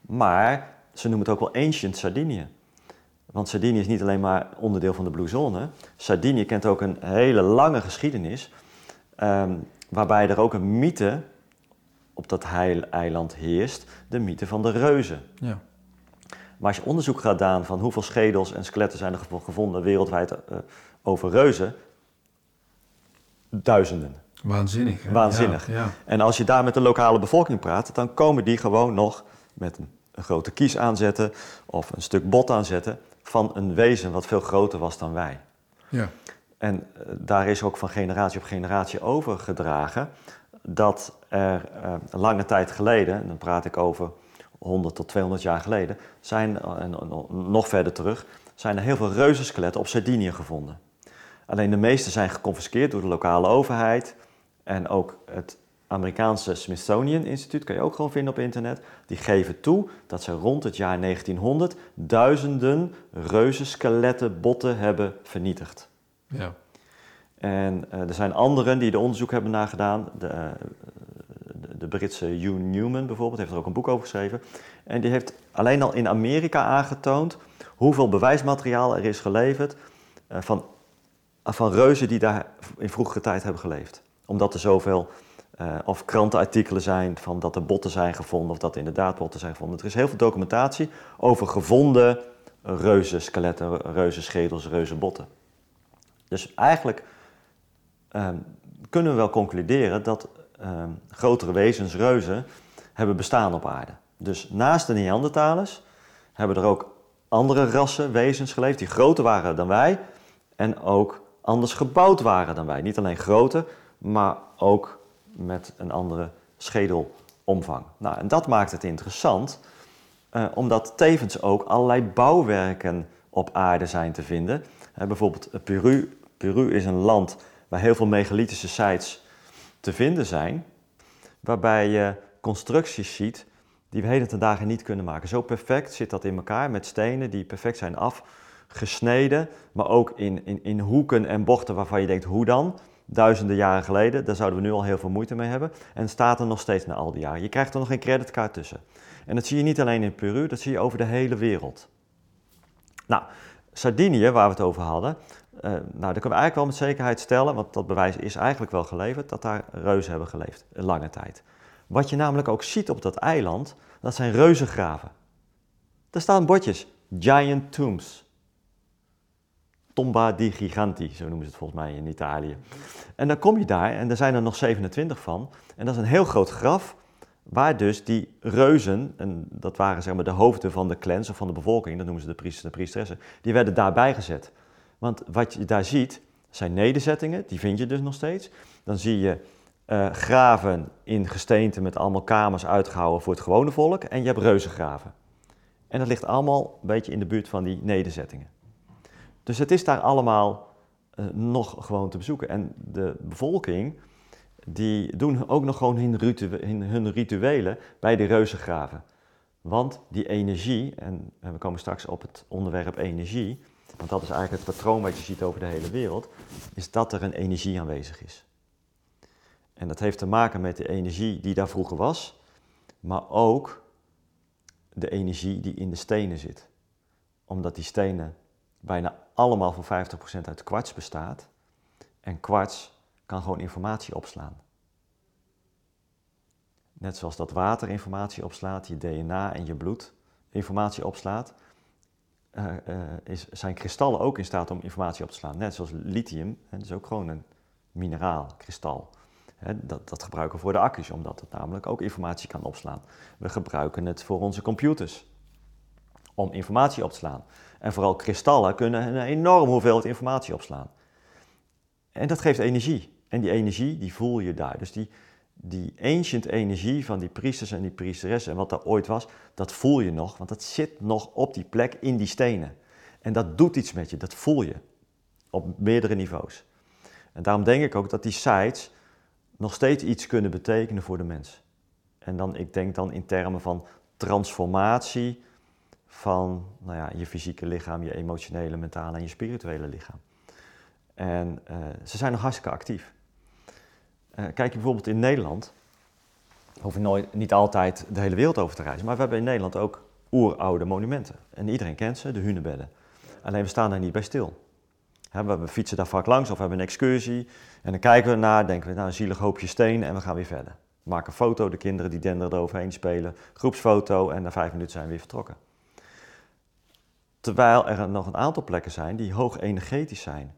Maar ze noemen het ook wel Ancient Sardinië. Want Sardinië is niet alleen maar onderdeel van de Blue Zone. Sardinië kent ook een hele lange geschiedenis, um, waarbij er ook een mythe op dat eiland heerst de mythe van de reuzen. Ja. Maar als je onderzoek gaat doen van hoeveel schedels en skeletten zijn er gevonden wereldwijd uh, over reuzen, duizenden. Waanzinnig. Hè? Waanzinnig. Ja, ja. En als je daar met de lokale bevolking praat, dan komen die gewoon nog met een, een grote kies aanzetten of een stuk bot aanzetten van een wezen wat veel groter was dan wij. Ja. En uh, daar is ook van generatie op generatie overgedragen dat er uh, lange tijd geleden, en dan praat ik over 100 tot 200 jaar geleden, zijn, en nog verder terug, zijn er heel veel reuzenskeletten op Sardinië gevonden. Alleen de meeste zijn geconfiskeerd door de lokale overheid en ook het Amerikaanse Smithsonian Instituut, kan je ook gewoon vinden op internet, die geven toe dat ze rond het jaar 1900 duizenden reuzenskeletten, botten hebben vernietigd. Ja. En uh, er zijn anderen die er onderzoek hebben nagedaan. De, uh, de, de, Britse Hugh Newman bijvoorbeeld heeft er ook een boek over geschreven. En die heeft alleen al in Amerika aangetoond hoeveel bewijsmateriaal er is geleverd uh, van, van reuzen die daar in vroegere tijd hebben geleefd. Omdat er zoveel of krantenartikelen zijn van dat er botten zijn gevonden of dat er inderdaad botten zijn gevonden. Er is heel veel documentatie over gevonden reuzenskeletten, reuzenschedels, reuzenbotten. Dus eigenlijk um, kunnen we wel concluderen dat um, grotere wezens, reuzen, hebben bestaan op aarde. Dus naast de Neandertalers hebben er ook andere rassen, wezens geleefd die groter waren dan wij en ook anders gebouwd waren dan wij. Niet alleen groter, maar ook met een andere schedelomvang. Nou, en dat maakt het interessant, uh, omdat tevens ook allerlei bouwwerken op aarde zijn te vinden. Uh, bijvoorbeeld Peru. Peru is een land waar heel veel megalithische sites te vinden zijn, waarbij je constructies ziet die we heden ten dagen niet kunnen maken. Zo perfect zit dat in elkaar met stenen die perfect zijn afgesneden, maar ook in, in, in hoeken en bochten waarvan je denkt, hoe dan? Duizenden jaren geleden, daar zouden we nu al heel veel moeite mee hebben. En staat er nog steeds na al die jaren. Je krijgt er nog geen creditcard tussen. En dat zie je niet alleen in Peru, dat zie je over de hele wereld. Nou, Sardinië, waar we het over hadden, uh, nou, dat kunnen we eigenlijk wel met zekerheid stellen, want dat bewijs is eigenlijk wel geleverd, dat daar reuzen hebben geleefd, een lange tijd. Wat je namelijk ook ziet op dat eiland, dat zijn reuzengraven. Daar staan bordjes, giant tombs. Tomba di Giganti, zo noemen ze het volgens mij in Italië. En dan kom je daar, en er zijn er nog 27 van, en dat is een heel groot graf, waar dus die reuzen, en dat waren zeg maar de hoofden van de clans of van de bevolking, dat noemen ze de priesters en priesteressen, die werden daarbij gezet. Want wat je daar ziet, zijn nederzettingen, die vind je dus nog steeds. Dan zie je uh, graven in gesteente met allemaal kamers uitgehouden voor het gewone volk. En je hebt reuzengraven. En dat ligt allemaal een beetje in de buurt van die nederzettingen. Dus het is daar allemaal uh, nog gewoon te bezoeken. En de bevolking, die doen ook nog gewoon hun, hun rituelen bij de reuzengraven. Want die energie, en we komen straks op het onderwerp energie, want dat is eigenlijk het patroon wat je ziet over de hele wereld, is dat er een energie aanwezig is. En dat heeft te maken met de energie die daar vroeger was, maar ook de energie die in de stenen zit. Omdat die stenen bijna allemaal voor 50% uit kwarts bestaat. En kwarts kan gewoon informatie opslaan. Net zoals dat water informatie opslaat, je DNA en je bloed informatie opslaat, uh, uh, is, zijn kristallen ook in staat om informatie op te slaan. Net zoals lithium, dat is ook gewoon een mineraal, kristal. Dat, dat gebruiken we voor de accu's, omdat het namelijk ook informatie kan opslaan. We gebruiken het voor onze computers om informatie op te slaan. En vooral kristallen kunnen een enorm hoeveelheid informatie opslaan. En dat geeft energie. En die energie, die voel je daar. Dus die, die ancient energie van die priesters en die priesteressen en wat daar ooit was, dat voel je nog, want dat zit nog op die plek in die stenen. En dat doet iets met je, dat voel je op meerdere niveaus. En daarom denk ik ook dat die sites nog steeds iets kunnen betekenen voor de mens. En dan, ik denk dan in termen van transformatie van nou ja, je fysieke lichaam, je emotionele, mentale en je spirituele lichaam. En uh, ze zijn nog hartstikke actief. Uh, kijk je bijvoorbeeld in Nederland, hoef je nooit, niet altijd de hele wereld over te reizen, maar we hebben in Nederland ook oeroude monumenten. En iedereen kent ze, de hunebedden. Alleen we staan daar niet bij stil. we fietsen daar vaak langs of we hebben een excursie en dan kijken we naar, denken we, nou een zielig hoopje steen en we gaan weer verder. Maak een foto, de kinderen die denderen eroverheen spelen, groepsfoto en na vijf minuten zijn we weer vertrokken. Terwijl er nog een aantal plekken zijn die hoog energetisch zijn.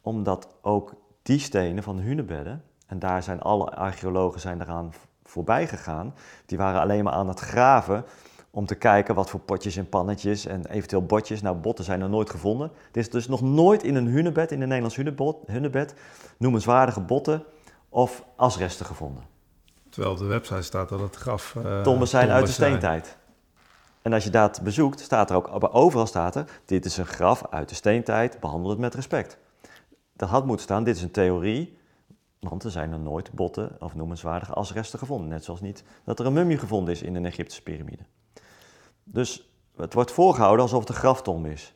Omdat ook die stenen van de hunebedden, en daar zijn alle archeologen zijn eraan voorbij gegaan, die waren alleen maar aan het graven om te kijken wat voor potjes en pannetjes en eventueel botjes. Nou, botten zijn er nooit gevonden. Er is dus nog nooit in een hunebed, in een Nederlands hunebed, hunebed noemenswaardige botten of asresten gevonden. Terwijl op de website staat dat het graf... Uh, zijn uit de steentijd. En als je dat bezoekt, staat er ook, overal staat er, dit is een graf uit de steentijd, behandel het met respect. Dat had moeten staan, dit is een theorie, want er zijn er nooit botten of noemenswaardige asresten gevonden. Net zoals niet dat er een mummie gevonden is in een Egyptische piramide. Dus het wordt voorgehouden alsof het een graftombe is.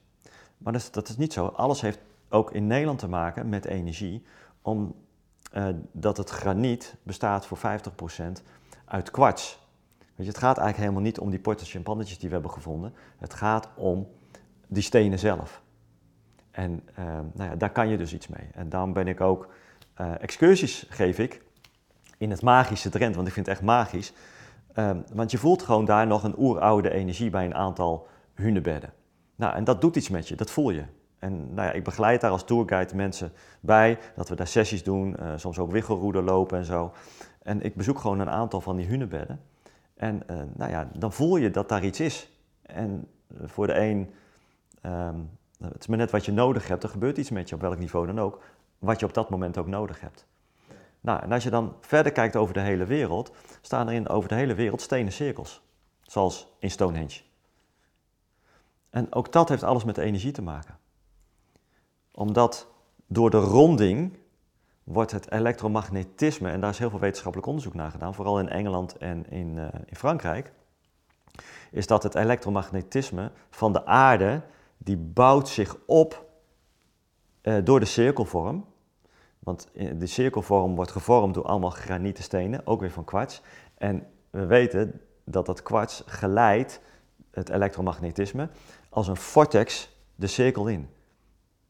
Maar dat is, dat is niet zo. Alles heeft ook in Nederland te maken met energie, omdat uh, het graniet bestaat voor 50% uit kwarts. Je, het gaat eigenlijk helemaal niet om die potjes en pannetjes die we hebben gevonden. Het gaat om die stenen zelf. En uh, nou ja, daar kan je dus iets mee. En daarom ben ik ook, uh, excursies geef ik in het magische Drenthe, want ik vind het echt magisch. Um, want je voelt gewoon daar nog een oeroude energie bij een aantal hunebedden. Nou, en dat doet iets met je, dat voel je. En nou ja, ik begeleid daar als tourguide mensen bij, dat we daar sessies doen, uh, soms ook wiggelroeder lopen en zo. En ik bezoek gewoon een aantal van die hunebedden. En uh, nou ja, dan voel je dat daar iets is. En voor de een, um, het is maar net wat je nodig hebt, er gebeurt iets met je op welk niveau dan ook, wat je op dat moment ook nodig hebt. Nou, en als je dan verder kijkt over de hele wereld, staan er in over de hele wereld stenen cirkels. Zoals in Stonehenge. En ook dat heeft alles met energie te maken. Omdat door de ronding wordt het elektromagnetisme, en daar is heel veel wetenschappelijk onderzoek naar gedaan, vooral in Engeland en in, uh, in Frankrijk, is dat het elektromagnetisme van de aarde, die bouwt zich op uh, door de cirkelvorm. Want de cirkelvorm wordt gevormd door allemaal granieten stenen, ook weer van kwarts. En we weten dat dat kwarts geleidt het elektromagnetisme als een vortex de cirkel in.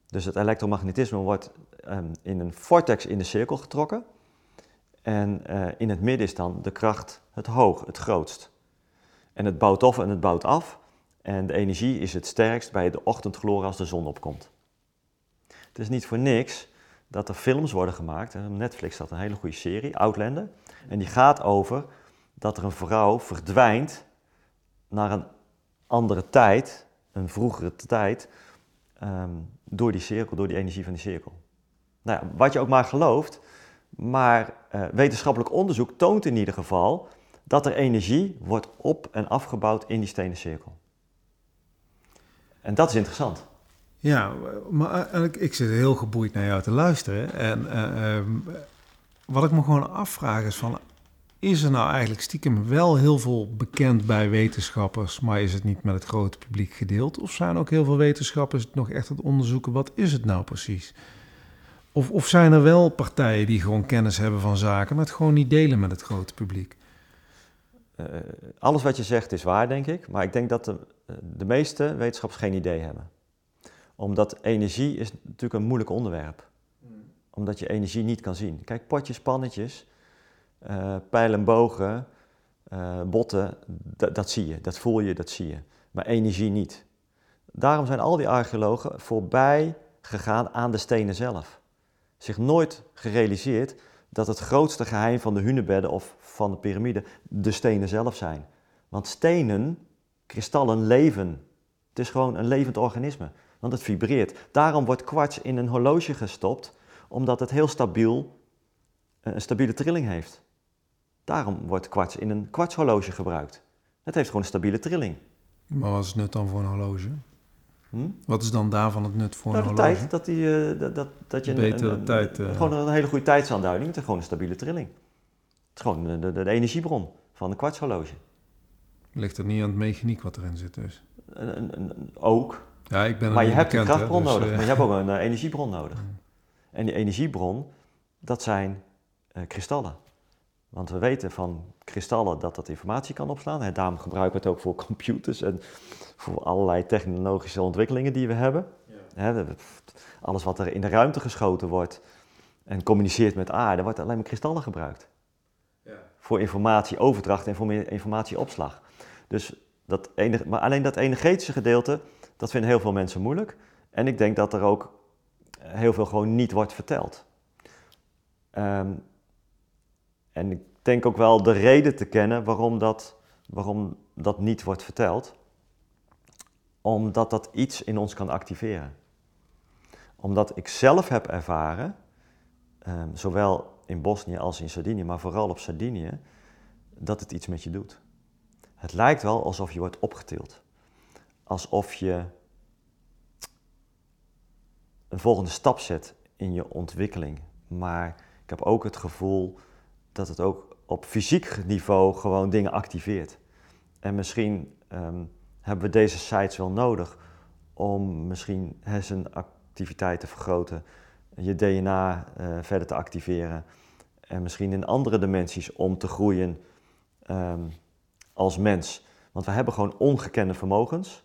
Dus het elektromagnetisme wordt um, in een vortex in de cirkel getrokken. En uh, in het midden is dan de kracht het hoog, het grootst. En het bouwt op en het bouwt af. En de energie is het sterkst bij de ochtendgloren als de zon opkomt. Het is niet voor niks dat er films worden gemaakt. Netflix staat een hele goede serie, Outlander. En die gaat over dat er een vrouw verdwijnt naar een andere tijd, een vroegere tijd, um, door die cirkel, door die energie van die cirkel. Nou ja, wat je ook maar gelooft, maar uh, wetenschappelijk onderzoek toont in ieder geval dat er energie wordt op- en afgebouwd in die stenen cirkel. En dat is interessant. Ja, maar eigenlijk, ik zit heel geboeid naar jou te luisteren. En uh, uh, wat ik me gewoon afvraag is van... is er nou eigenlijk stiekem wel heel veel bekend bij wetenschappers... maar is het niet met het grote publiek gedeeld? Of zijn ook heel veel wetenschappers nog echt aan het onderzoeken... wat is het nou precies? Of, of zijn er wel partijen die gewoon kennis hebben van zaken... maar het gewoon niet delen met het grote publiek? Uh, alles wat je zegt is waar, denk ik. Maar ik denk dat de, de meeste wetenschappers geen idee hebben omdat energie is natuurlijk een moeilijk onderwerp. Omdat je energie niet kan zien. Kijk, potjes, pannetjes, uh, pijlen, bogen, uh, botten, dat zie je, dat voel je, dat zie je. Maar energie niet. Daarom zijn al die archeologen voorbij gegaan aan de stenen zelf. Zich nooit gerealiseerd dat het grootste geheim van de hunebedden of van de piramide de stenen zelf zijn. Want stenen, kristallen leven. Het is gewoon een levend organisme want het vibreert. Daarom wordt kwarts in een horloge gestopt, omdat het heel stabiel, eh, een stabiele trilling heeft. Daarom wordt kwarts in een kwartshorloge gebruikt. Het heeft gewoon een stabiele trilling. Maar wat is het nut dan voor een horloge? Hm? Wat is dan daarvan het nut voor nou, een de horloge? Tijd, dat, die, uh, dat, dat, dat je Betere een, een, tijd. Uh... Gewoon een hele goede tijdsaanduiding met gewoon een stabiele trilling. Het is gewoon de, de, de energiebron van een kwartshorloge. Ligt er niet aan het mechaniek wat erin zit dus? ook, ja, ik ben maar je hebt bekend, een krachtbron dus, nodig, uh... maar je hebt ook een uh, energiebron nodig. En die energiebron, dat zijn kristallen. Want we weten van kristallen dat dat informatie kan opslaan. En daarom gebruiken we het ook voor computers en voor allerlei technologische ontwikkelingen die we hebben. Ja. Alles wat er in de ruimte geschoten wordt en communiceert met aarde, wordt alleen maar kristallen gebruikt. Ja. voor informatieoverdracht en voor informatieopslag. Dus dat enige, maar alleen dat energetische gedeelte, dat vinden heel veel mensen moeilijk. En ik denk dat er ook heel veel gewoon niet wordt verteld. Ehm, en ik denk ook wel de reden te kennen waarom dat, waarom dat niet wordt verteld. Omdat dat iets in ons kan activeren. Omdat ik zelf heb ervaren, ehm, zowel in Bosnië als in Sardinië, maar vooral op Sardinië, dat het iets met je doet. Het lijkt wel alsof je wordt opgetild. Alsof je een volgende stap zet in je ontwikkeling. Maar ik heb ook het gevoel dat het ook op fysiek niveau gewoon dingen activeert. En misschien um, hebben we deze sites wel nodig om misschien hersenactiviteit te vergroten, je DNA eh, verder te activeren en misschien in andere dimensies om te groeien um, als mens. Want we hebben gewoon ongekende vermogens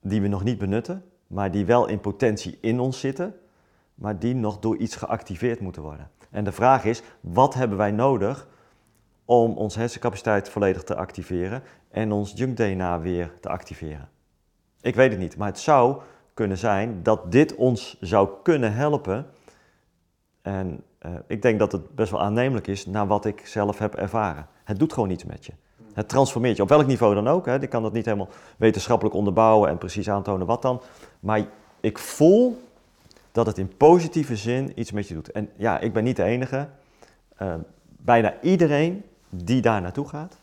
die we nog niet benutten, maar die wel in potentie in ons zitten, maar die nog door iets geactiveerd moeten worden. En de vraag is, wat hebben wij nodig om onze hersencapaciteit volledig te activeren en ons junk-DNA weer te activeren? Ik weet het niet, maar het zou kunnen zijn dat dit ons zou kunnen helpen. En uh, ik denk dat het best wel aannemelijk is naar wat ik zelf heb ervaren. Het doet gewoon iets met je. Het transformeert je, op welk niveau dan ook. Hè. Ik kan dat niet helemaal wetenschappelijk onderbouwen en precies aantonen wat dan. Maar ik voel dat het in positieve zin iets met je doet. En ja, ik ben niet de enige. Uh, bijna iedereen die daar naartoe gaat,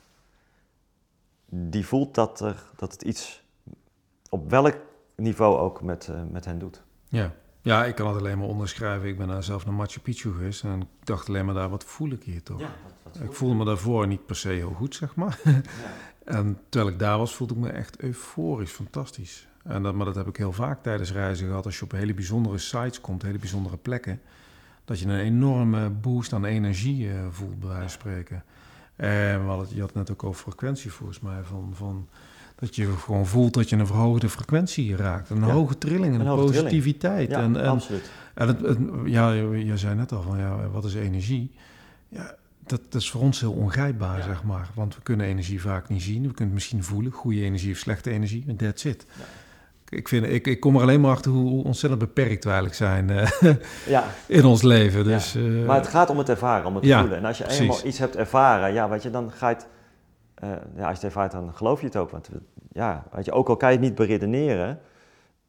die voelt dat, er, dat het iets op welk niveau ook met, uh, met hen doet. Ja. ja, ik kan het alleen maar onderschrijven. Ik ben daar zelf naar Machu Picchu geweest en ik dacht alleen maar daar, wat voel ik hier toch? Ja, wat, ik voelde me daarvoor niet per se heel goed, zeg maar. Ja. en terwijl ik daar was, voelde ik me echt euforisch, fantastisch. En dat, maar dat heb ik heel vaak tijdens reizen gehad. Als je op hele bijzondere sites komt, hele bijzondere plekken, dat je een enorme boost aan energie uh, voelt, bij wijze van spreken. En uh, je had het net ook over frequentie volgens mij, van, van dat je gewoon voelt dat je een verhoogde frequentie raakt. Een hoge trilling, een, een positiviteit. Ja, en, en, absoluut. En het, het, ja, je, zei net al van, ja, wat is energie? Ja, dat, dat, is voor ons heel ongrijpbaar, zeg maar. Want we kunnen energie vaak niet zien. We kunnen het misschien voelen, goede energie of slechte energie. En that's it. Ik, vind, ik, ik kom er alleen maar achter hoe ontzettend beperkt we eigenlijk zijn uh, ja. in ons leven. Dus, ja. uh, maar het gaat om het ervaren, om het voelen. En als je eenmaal iets hebt ervaren, ja, weet je, dan ga je het... Uh, ja, als je het ervaart, dan geloof je het ook. Want ja, weet je, ook al kan je het niet beredeneren,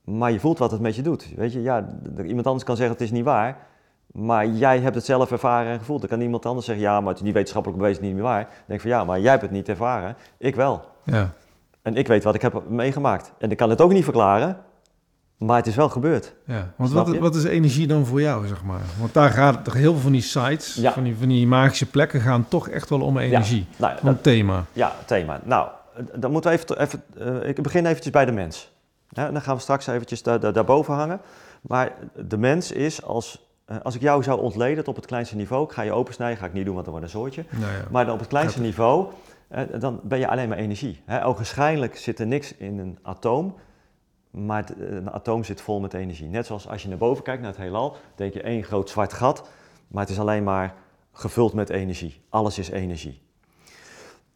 maar je voelt wat het met je doet. Weet je, ja, iemand anders kan zeggen het is niet waar, maar jij hebt het zelf ervaren en gevoeld. Dan kan iemand anders zeggen, ja, maar het is niet wetenschappelijk bewezen, niet meer waar. Dan denk ik van, ja, maar jij hebt het niet ervaren, ik wel. Ja. En ik weet wat ik heb meegemaakt. En ik kan het ook niet verklaren, maar het is wel gebeurd. Ja, want wat, wat, is energie dan voor jou, zeg maar? Want daar gaat toch heel veel van die sites, ja. van, die, van die magische plekken, gaan toch echt wel om energie. Ja, nou, een thema. Ja, thema. Nou, dan moeten we even, even uh, ik begin eventjes bij de mens. Ja, dan gaan we straks eventjes daar, daar, daarboven hangen. Maar de mens is als uh, als ik jou zou ontleden op het kleinste niveau, ik ga je opensnijden, ga ik niet doen, want dan wordt een soortje. Nou ja. Maar dan op het kleinste niveau, dan ben je alleen maar energie. Hè? Ogenschijnlijk zit er niks in een atoom, maar het, een atoom zit vol met energie. Net zoals als je naar boven kijkt, naar het heelal, denk je één groot zwart gat, maar het is alleen maar gevuld met energie. Alles is energie.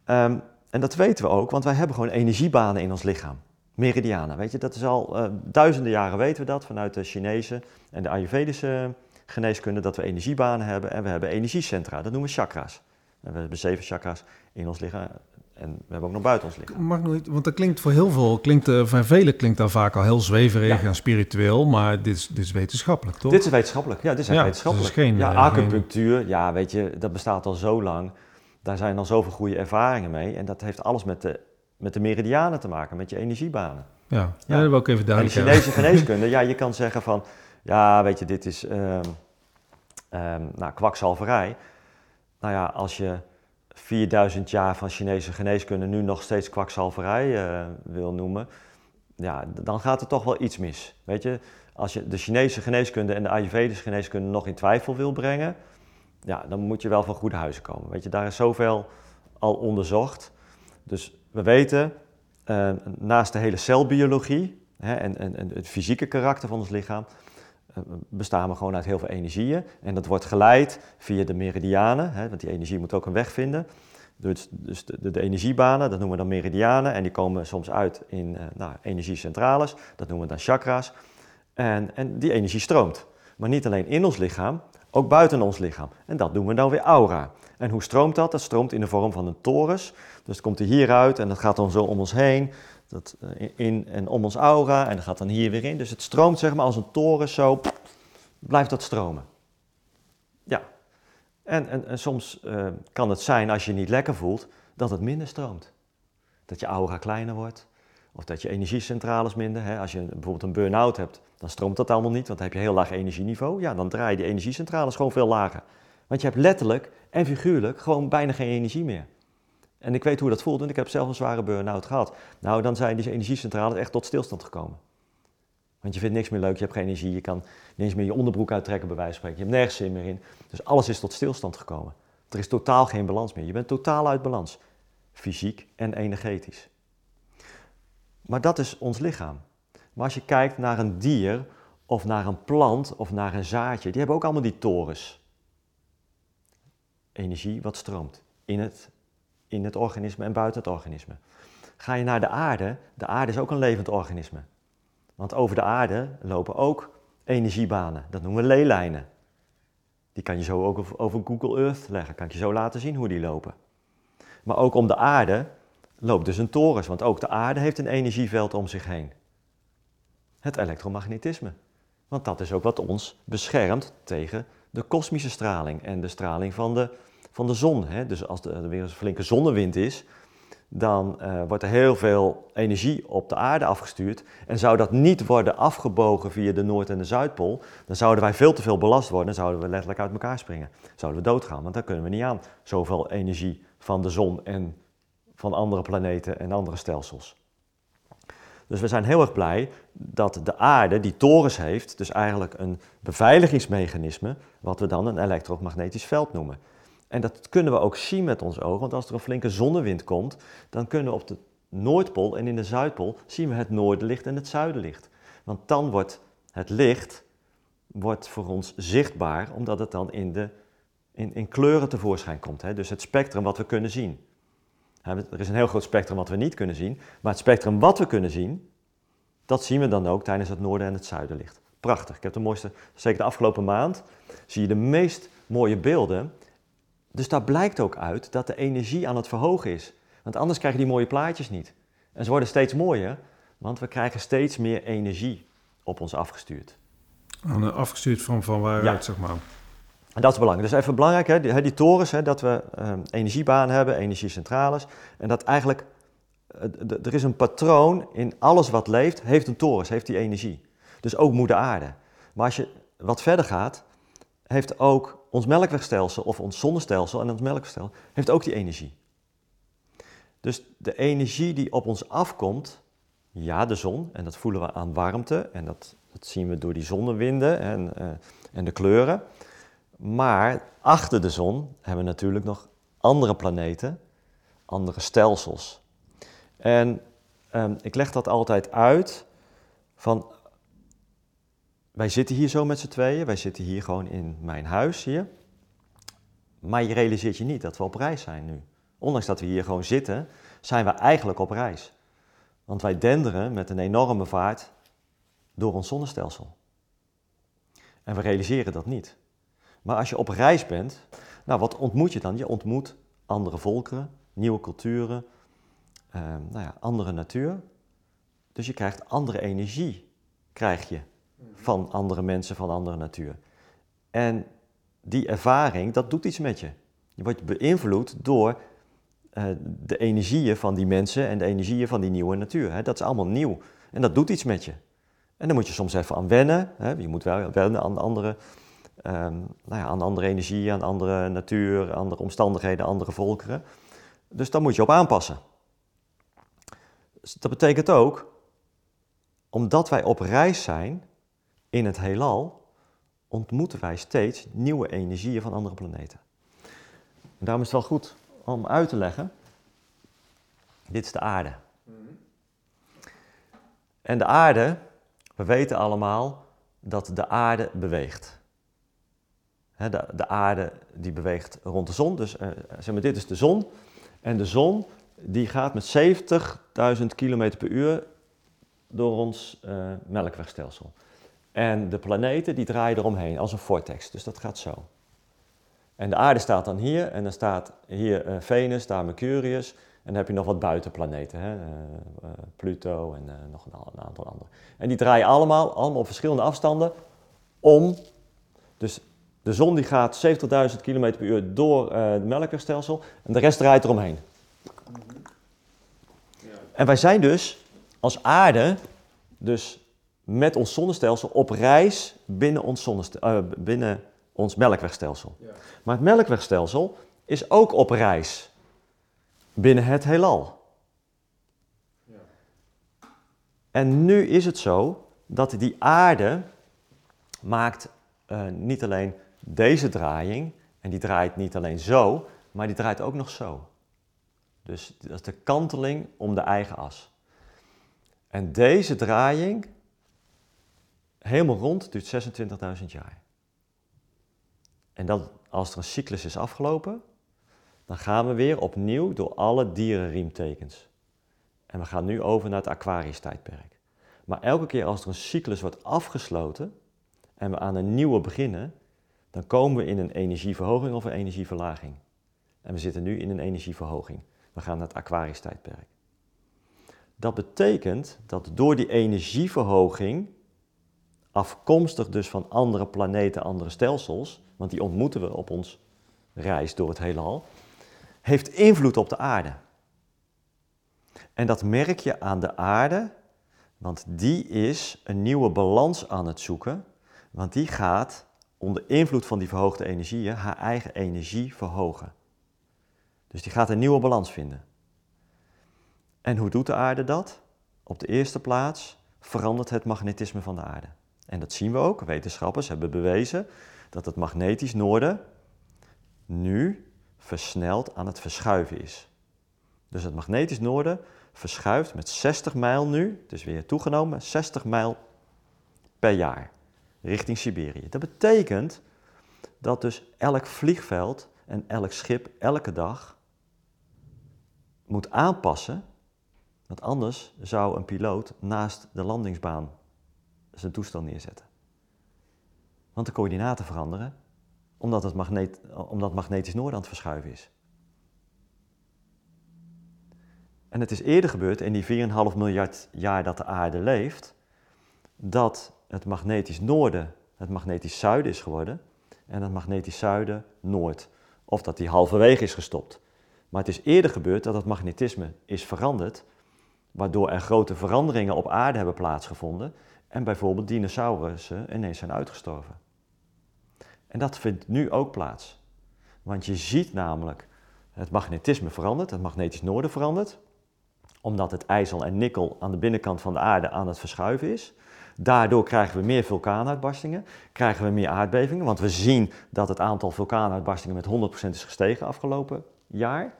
Um, en dat weten we ook, want wij hebben gewoon energiebanen in ons lichaam. Meridianen, weet je, dat is al uh, duizenden jaren weten we dat vanuit de Chinese en de Ayurvedische geneeskunde, dat we energiebanen hebben en we hebben energiecentra, dat noemen we chakras. En we hebben zeven chakras in ons lichaam en we hebben ook nog buiten ons lichaam. Mag nooit, want dat klinkt voor heel veel, klinkt, uh, voor velen klinkt dat vaak al heel zweverig en spiritueel, maar dit is, dit is wetenschappelijk, toch? Dit is wetenschappelijk, ja, dit is ja, wetenschappelijk. Is geen, ja, acupunctuur, ja, weet je, dat bestaat al zo lang. Daar zijn al zoveel goede ervaringen mee en dat heeft alles met de, met de meridianen te maken, met je energiebanen. Ja, ja. dat wil ik even duidelijk En de Chinese geneeskunde, ja, je kan zeggen van, ja, weet je, dit is um, um, nou, kwakzalverij. Nou ja, als je 4000 jaar van Chinese geneeskunde nu nog steeds kwakzalverij uh, wil noemen, ja, dan gaat er toch wel iets mis. Weet je, als je de Chinese geneeskunde en de Ayurvedische geneeskunde nog in twijfel wil brengen, ja, dan moet je wel van goede huizen komen. Weet je, daar is zoveel al onderzocht. Dus we weten, uh, naast de hele celbiologie hè, en, en, en, het fysieke karakter van ons lichaam, bestaan we gewoon uit heel veel energieën. En dat wordt geleid via de meridianen, hè, want die energie moet ook een weg vinden. Dus, dus de, de, energiebanen, dat noemen we dan meridianen. En die komen soms uit in uh, nou, energiecentrales, dat noemen we dan chakras. En, en die energie stroomt. Maar niet alleen in ons lichaam, ook buiten ons lichaam. En dat doen we dan weer aura. En hoe stroomt dat? Dat stroomt in de vorm van een torus. Dus het komt er hieruit en dat gaat dan zo om ons heen. Dat, eh, in en om ons aura en dat gaat dan hier weer in. Dus het stroomt zeg maar als een torus zo, blijft dat stromen. Ja. En, en, en soms uh, kan het zijn als je je niet lekker voelt, dat het minder stroomt. Dat je aura kleiner wordt. Of dat je energiecentrales minder. Hè? Als je bijvoorbeeld een burn-out hebt, dan stroomt dat allemaal niet, want dan heb je heel laag energieniveau. Ja, dan draai je die energiecentrales gewoon veel lager. Want je hebt letterlijk en figuurlijk gewoon bijna geen energie meer. En ik weet hoe dat voelt, want ik heb zelf een zware burn-out gehad. Nou, dan zijn die energiecentrales echt tot stilstand gekomen. Want je vindt niks meer leuk, je hebt geen energie, je kan niet eens meer je onderbroek uittrekken bij wijze van spreken. Je hebt nergens zin meer in. Dus alles is tot stilstand gekomen. Er is totaal geen balans meer. Je bent totaal uit balans. Fysiek en energetisch. Maar dat is ons lichaam. Maar als je kijkt naar een dier of naar een plant of naar een zaadje, die hebben ook allemaal die torens. Energie wat stroomt in het, in het organisme en buiten het organisme. Ga je naar de aarde, de aarde is ook een levend organisme. Want over de aarde lopen ook energiebanen, dat noemen we leelijnen. Die kan je zo ook over Google Earth leggen, kan ik je zo laten zien hoe die lopen. Maar ook om de aarde loopt dus een torens, want ook de aarde heeft een energieveld om zich heen. Het elektromagnetisme. Want dat is ook wat ons beschermt tegen de kosmische straling en de straling van de, van de zon. Hè? Dus als er weer een flinke zonnewind is, dan uh, wordt er heel veel energie op de aarde afgestuurd. En zou dat niet worden afgebogen via de Noord- en de Zuidpool, dan zouden wij veel te veel belast worden en zouden we letterlijk uit elkaar springen. Zouden we doodgaan, want daar kunnen we niet aan. Zoveel energie van de zon en van andere planeten en andere stelsels. Dus we zijn heel erg blij dat de aarde die torens heeft, dus eigenlijk een beveiligingsmechanisme, wat we dan een elektromagnetisch veld noemen. En dat kunnen we ook zien met ons ogen, want als er een flinke zonnewind komt, dan kunnen we op de Noordpool en in de Zuidpool zien we het noordenlicht en het zuidenlicht. Want dan wordt het licht wordt voor ons zichtbaar, omdat het dan in, de, in, in kleuren tevoorschijn komt. Hè? Dus het spectrum wat we kunnen zien. Er is een heel groot spectrum wat we niet kunnen zien, maar het spectrum wat we kunnen zien, dat zien we dan ook tijdens het noorden en het zuidenlicht. Prachtig. Ik heb de mooiste, zeker de afgelopen maand, zie je de meest mooie beelden. Dus daar blijkt ook uit dat de energie aan het verhogen is. Want anders krijg je die mooie plaatjes niet. En ze worden steeds mooier, want we krijgen steeds meer energie op ons afgestuurd. Afgestuurd van, van waaruit, zeg maar. En dat is belangrijk. Dus even belangrijk, hè, die, die torens, hè, dat we um, energiebanen hebben, energiecentrales. En dat eigenlijk, er is een patroon in alles wat leeft, heeft een torens, heeft die energie. Dus ook moeder aarde. Maar als je wat verder gaat, heeft ook ons melkwegstelsel of ons zonnestelsel en ons melkwegstelsel, heeft ook die energie. Dus de energie die op ons afkomt, ja, de zon, en dat voelen we aan warmte, en dat, dat zien we door die zonnewinden en, uh, en de kleuren. Maar achter de zon hebben we natuurlijk nog andere planeten, andere stelsels. En um, ik leg dat altijd uit van, wij zitten hier zo met z'n tweeën, wij zitten hier gewoon in mijn huis hier. Maar je realiseert je niet dat we op reis zijn nu. Ondanks dat we hier gewoon zitten, zijn we eigenlijk op reis. Want wij denderen met een enorme vaart door ons zonnestelsel. En we realiseren dat niet. Maar als je op reis bent, nou wat ontmoet je dan? Je ontmoet andere volkeren, nieuwe culturen, uh, nou ja, andere natuur. Dus je krijgt andere energie, krijg je van andere mensen, van andere natuur. En die ervaring, dat doet iets met je. Je wordt beïnvloed door uh, de energieën van die mensen en de energieën van die nieuwe natuur. Hè. Dat is allemaal nieuw. En dat doet iets met je. En dan moet je soms even aan wennen. Hè. Je moet wel wennen aan andere um, nou ja, aan andere energie, aan andere natuur, andere omstandigheden, andere volkeren. Dus daar moet je op aanpassen. Dus dat betekent ook, omdat wij op reis zijn in het heelal, ontmoeten wij steeds nieuwe energieën van andere planeten. En daarom is het wel goed om uit te leggen, dit is de aarde. En de aarde, we weten allemaal, dat de aarde beweegt. De aarde die beweegt rond de zon, dus eh, zeg maar, dit is de zon. En de zon die gaat met 70.000 km per uur door ons eh, melkwegstelsel. En de planeten die draaien eromheen als een vortex, dus dat gaat zo. En de aarde staat dan hier en dan staat hier eh, Venus, daar Mercurius. En dan heb je nog wat buitenplaneten, hè? Uh, Pluto en nog een, een, aantal andere. En die draaien allemaal, allemaal op verschillende afstanden om. Dus de zon die gaat 70.000 km per uur door het melkwegstelsel en de rest draait eromheen. En wij zijn dus als aarde, dus met ons zonnestelsel, op reis binnen ons, uh, binnen ons melkwegstelsel. Ja. Maar het melkwegstelsel is ook op reis binnen het heelal. Ja. En nu is het zo dat die aarde maakt uh, niet alleen deze draaiing, en die draait niet alleen zo, maar die draait ook nog zo. Dus dat is de kanteling om de eigen as. En deze draaiing, helemaal rond, duurt 26.000 jaar. En dat, als er een cyclus is afgelopen, dan gaan we weer opnieuw door alle dierenriemtekens. En we gaan nu over naar het Aquarius-tijdperk. Maar elke keer als er een cyclus wordt afgesloten en we aan een nieuwe beginnen, dan komen we in een energieverhoging of een energieverlaging. En we zitten nu in een energieverhoging. We gaan naar het Aquarius-tijdperk. Dat betekent dat door die energieverhoging, afkomstig dus van andere planeten, andere stelsels, want die ontmoeten we op ons reis door het heelal, heeft invloed op de aarde. En dat merk je aan de aarde, want die is een nieuwe balans aan het zoeken, want die gaat onder invloed van die verhoogde energieën haar eigen energie verhogen. Dus die gaat een nieuwe balans vinden. En hoe doet de aarde dat? Op de eerste plaats verandert het magnetisme van de aarde. En dat zien we ook. Wetenschappers hebben bewezen dat het magnetisch noorden nu versneld aan het verschuiven is. Dus het magnetisch noorden verschuift met 60 mijl nu, dus weer toegenomen, 60 mijl per jaar richting Siberië. Dat betekent dat dus elk vliegveld en elk schip elke dag moet aanpassen, want anders zou een piloot naast de landingsbaan zijn toestel neerzetten. Want de coördinaten veranderen, omdat het, magneet, omdat magnetisch noorden aan het verschuiven is. En het is eerder gebeurd in die 4,5 miljard jaar dat de aarde leeft, dat het magnetisch noorden het magnetisch zuiden is geworden en het magnetisch zuiden noord. Of dat die halverwege is gestopt. Maar het is eerder gebeurd dat het magnetisme is veranderd, waardoor er grote veranderingen op aarde hebben plaatsgevonden en bijvoorbeeld dinosaurussen ineens zijn uitgestorven. En dat vindt nu ook plaats. Want je ziet namelijk het magnetisme verandert, het magnetisch noorden verandert, omdat het ijzel en nikkel aan de binnenkant van de aarde aan het verschuiven is. Daardoor krijgen we meer vulkaanuitbarstingen, krijgen we meer aardbevingen, want we zien dat het aantal vulkaanuitbarstingen met 100% is gestegen afgelopen jaar.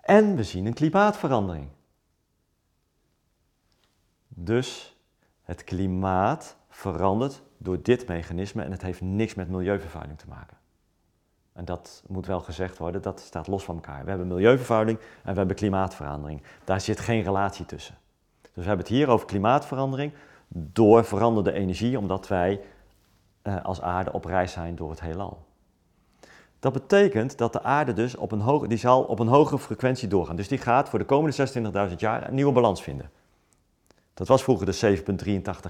En we zien een klimaatverandering. Dus het klimaat verandert door dit mechanisme en het heeft niks met milieuvervuiling te maken. En dat moet wel gezegd worden, dat staat los van elkaar. We hebben milieuvervuiling en we hebben klimaatverandering. Daar zit geen relatie tussen. Dus we hebben het hier over klimaatverandering door veranderde energie, omdat wij eh, als aarde op reis zijn door het heelal. Dat betekent dat de aarde dus op een, hoge, die zal op een hogere frequentie doorgaan. Dus die gaat voor de komende 26.000 jaar een nieuwe balans vinden. Dat was vroeger de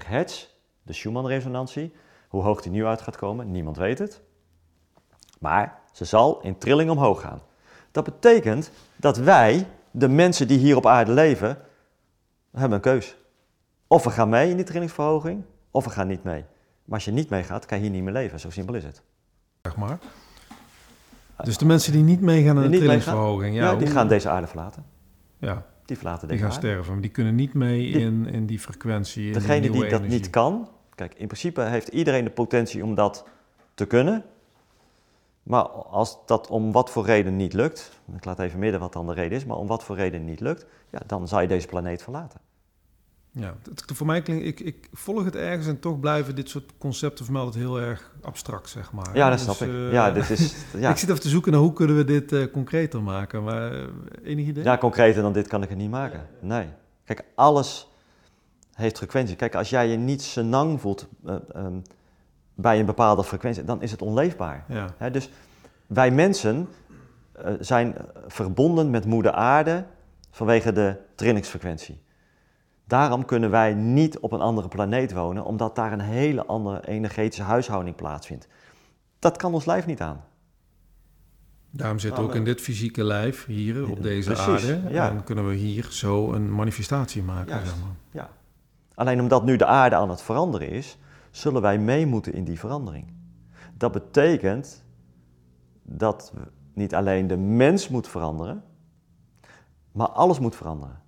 7,83 hertz, de Schumann-resonantie. Hoe hoog die nu uit gaat komen, niemand weet het. Maar ze zal in trilling omhoog gaan. Dat betekent dat wij, de mensen die hier op aarde leven, hebben een keus. Of we gaan mee in die trillingsverhoging, of we gaan niet mee. Maar als je niet meegaat, kan je hier niet meer leven. Zo simpel is het. Zeg maar. Dus de mensen die niet meegaan aan de trillingsverhoging... Ja, ja die gaan deze aarde verlaten. Ja. Die verlaten deze Die gaan sterven, maar die kunnen niet mee in, in die frequentie. Degene die, dat niet kan... Kijk, in principe heeft iedereen de potentie om dat te kunnen. Maar als dat om wat voor reden niet lukt... Ik laat even midden wat dan de reden is, maar om wat voor reden niet lukt... Ja, dan zou je deze planeet verlaten. Ja, het, voor mij klinkt, ik, ik volg het ergens en toch blijven dit soort concepten voor mij altijd heel erg abstract, zeg maar. Ja, dat snap ik. eh, ja, dit is, ja. Ik zit even te zoeken naar hoe kunnen we dit eh, concreter maken, maar eh, enig idee? ja, concreter dan dit kan ik het niet maken. Nee. Kijk, alles heeft frequentie. Kijk, als jij je niet senang voelt eh, ehm, bij een bepaalde frequentie, dan is het onleefbaar. Ja, Hè, dus wij mensen zijn verbonden met moeder aarde vanwege de trillingsfrequentie. Daarom kunnen wij niet op een andere planeet wonen, omdat daar een hele andere energetische huishouding plaatsvindt. Dat kan ons lijf niet aan. daarom zit Nou, ook in dit fysieke lijf hier op deze Precies, aarde. ja. En kunnen we hier zo een manifestatie maken. Juist. Zeg maar. Ja. Alleen omdat nu de aarde aan het veranderen is, zullen wij mee moeten in die verandering. Dat betekent dat we niet alleen de mens moet veranderen, maar alles moet veranderen.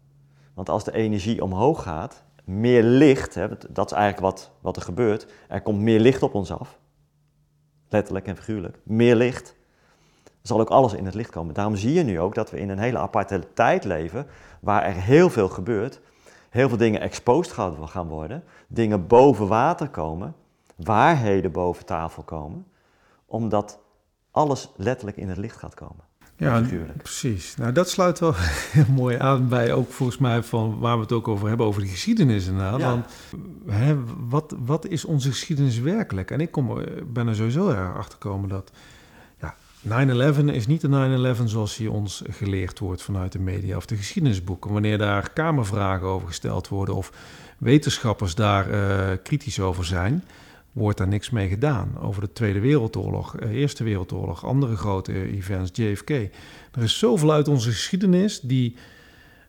Want als de energie omhoog gaat, meer licht, hè, dat is eigenlijk wat, wat er gebeurt, er komt meer licht op ons af, letterlijk en figuurlijk, meer licht, zal ook alles in het licht komen. Daarom zie je nu ook dat we in een hele aparte tijd leven, waar er heel veel gebeurt, heel veel dingen exposed gaan worden, dingen boven water komen, waarheden boven tafel komen, omdat alles letterlijk in het licht gaat komen. Ja, precies. Nou, dat sluit wel heel mooi aan bij ook volgens mij van waar we het ook over hebben, over de geschiedenis inderdaad. Ja. Want hè, wat, wat is onze geschiedenis werkelijk? En ik kom, er- ben er sowieso erg achter gekomen dat ja, 9-11 is niet de 9-11 zoals die ons geleerd wordt vanuit de media of de geschiedenisboeken. Wanneer daar kamervragen over gesteld worden of wetenschappers daar eh, kritisch over zijn, wordt daar niks mee gedaan. Over de Tweede Wereldoorlog, eh, Eerste Wereldoorlog, andere grote events, JFK. Er is zoveel uit onze geschiedenis die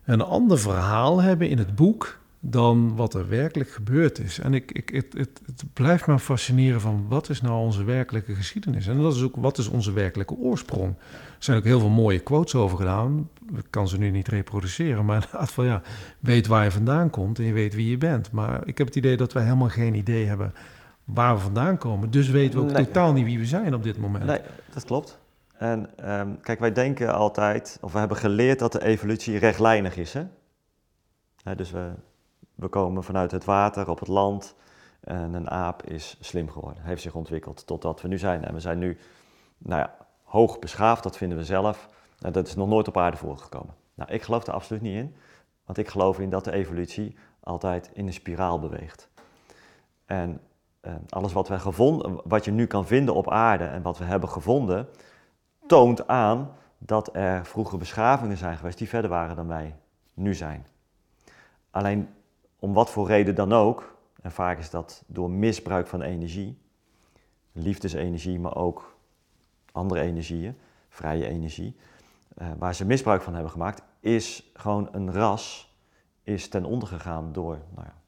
een ander verhaal hebben in het boek dan wat er werkelijk gebeurd is. En ik, ik, het, het, het blijft me fascineren van wat is nou onze werkelijke geschiedenis? En dat is ook wat is onze werkelijke oorsprong? Er zijn ook heel veel mooie quotes over gedaan. Ik kan ze nu niet reproduceren, maar inderdaad van ja, weet waar je vandaan komt en je weet wie je bent. Maar ik heb het idee dat wij helemaal geen idee hebben waar we vandaan komen. Dus weten we ook Nee. totaal niet wie we zijn op dit moment. Nee, dat klopt. En ehm, kijk, wij denken altijd, of we hebben geleerd dat de evolutie rechtlijnig is. Hè? Dus we, we komen vanuit het water op het land en een aap is slim geworden, heeft zich ontwikkeld tot wat we nu zijn. En we zijn nu, nou ja, hoog beschaafd, dat vinden we zelf. Nou, dat is nog nooit op aarde voorgekomen. Nou, ik geloof er absoluut niet in, want ik geloof in dat de evolutie altijd in een spiraal beweegt. En eh, alles wat, wij gevonden, wat je nu kan vinden op aarde en wat we hebben gevonden, toont aan dat er vroeger beschavingen zijn geweest die verder waren dan wij nu zijn. Alleen om wat voor reden dan ook, en vaak is dat door misbruik van energie, liefdesenergie, maar ook andere energieën, vrije energie, eh, waar ze misbruik van hebben gemaakt, is gewoon een ras is ten onder gegaan door nou ja,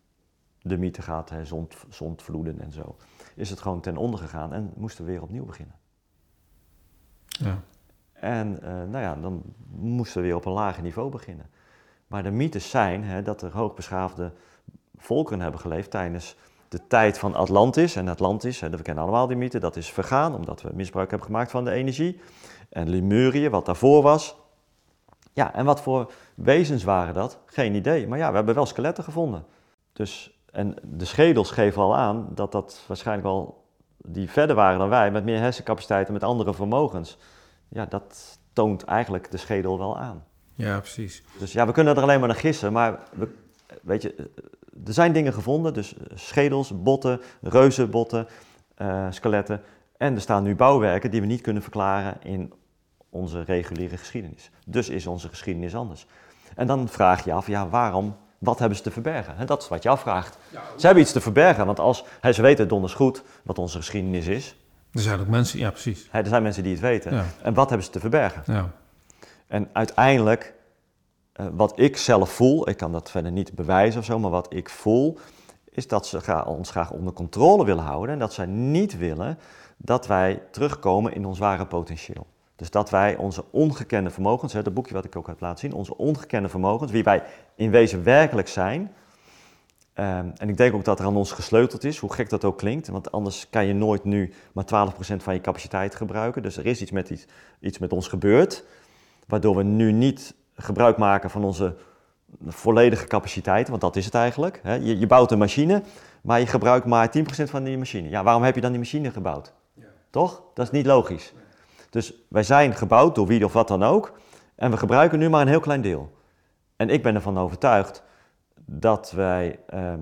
de mythe gaat, hè, zond, zondvloeden en zo. Is het gewoon ten onder gegaan en moesten we weer opnieuw beginnen. Ja. En eh, nou ja, dan moesten we weer op een lager niveau beginnen. Maar de mythes zijn hè, dat er hoogbeschaafde volkeren hebben geleefd tijdens de tijd van Atlantis. En Atlantis, hè, we kennen allemaal die mythe, dat is vergaan omdat we misbruik hebben gemaakt van de energie. En Lemurië, wat daarvoor was. Ja, en wat voor wezens waren dat? Geen idee. Maar ja, we hebben wel skeletten gevonden. Dus, en de schedels geven al aan dat dat waarschijnlijk wel, die verder waren dan wij, met meer hersencapaciteiten, met andere vermogens. Ja, dat toont eigenlijk de schedel wel aan. ja, precies. Dus ja, we kunnen er alleen maar naar gissen, maar we, weet je, er zijn dingen gevonden, dus schedels, botten, reuzenbotten, eh, skeletten. En er staan nu bouwwerken die we niet kunnen verklaren in onze reguliere geschiedenis. Dus is onze geschiedenis anders. En dan vraag je af, ja, waarom, wat hebben ze te verbergen? En dat is wat je afvraagt. Ze hebben iets te verbergen, want als, ze weten donders goed wat onze geschiedenis is. Er zijn ook mensen, ja, precies. Hè, er zijn mensen die het weten. Ja. En wat hebben ze te verbergen? Ja. En uiteindelijk, eh, wat ik zelf voel, ik kan dat verder niet bewijzen of zo, maar wat ik voel, is dat ze gra- ons graag onder controle willen houden en dat zij niet willen dat wij terugkomen in ons ware potentieel. Dus dat wij onze ongekende vermogens, dat boekje wat ik ook heb laten zien, onze ongekende vermogens, wie wij in wezen werkelijk zijn. ehm, en ik denk ook dat er aan ons gesleuteld is, hoe gek dat ook klinkt, want anders kan je nooit nu maar 12% van je capaciteit gebruiken. Dus er is iets met, iets, iets met ons gebeurd, waardoor we nu niet gebruik maken van onze volledige capaciteit, want dat is het eigenlijk. Hè? Je, je, bouwt een machine, maar je gebruikt maar 10% van die machine. Ja, waarom heb je dan die machine gebouwd? Ja. Toch? Dat is niet logisch. Dus wij zijn gebouwd door wie of wat dan ook, en we gebruiken nu maar een heel klein deel. En ik ben ervan overtuigd dat wij ehm,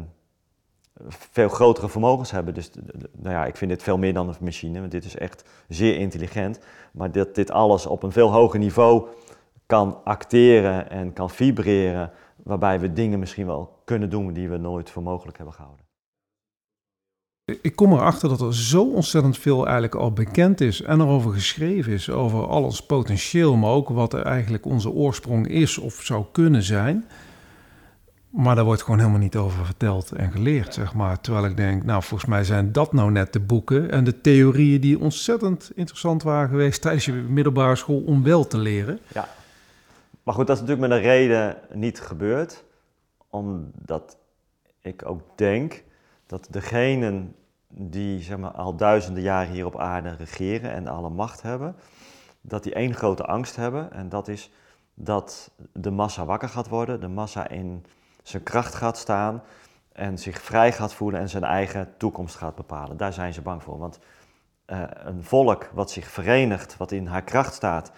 veel grotere vermogens hebben. Dus nou ja, ik vind dit veel meer dan een machine, want dit is echt zeer intelligent. Maar dat dit alles op een veel hoger niveau kan acteren en kan vibreren, waarbij we dingen misschien wel kunnen doen die we nooit voor mogelijk hebben gehouden. Ik kom erachter dat er zo ontzettend veel eigenlijk al bekend is en erover geschreven is, over al ons potentieel, maar ook wat er eigenlijk onze oorsprong is of zou kunnen zijn. Maar daar wordt gewoon helemaal niet over verteld en geleerd, zeg maar. Terwijl ik denk, nou, volgens mij zijn dat nou net de boeken en de theorieën die ontzettend interessant waren geweest tijdens je middelbare school om wel te leren. Ja, maar goed, dat is natuurlijk met een reden niet gebeurd. Omdat ik ook denk dat degenen die zeg maar, al duizenden jaren hier op aarde regeren en alle macht hebben, dat die één grote angst hebben. En dat is dat de massa wakker gaat worden, de massa in zijn kracht gaat staan en zich vrij gaat voelen en zijn eigen toekomst gaat bepalen. Daar zijn ze bang voor. Want uh, een volk wat zich verenigt, wat in haar kracht staat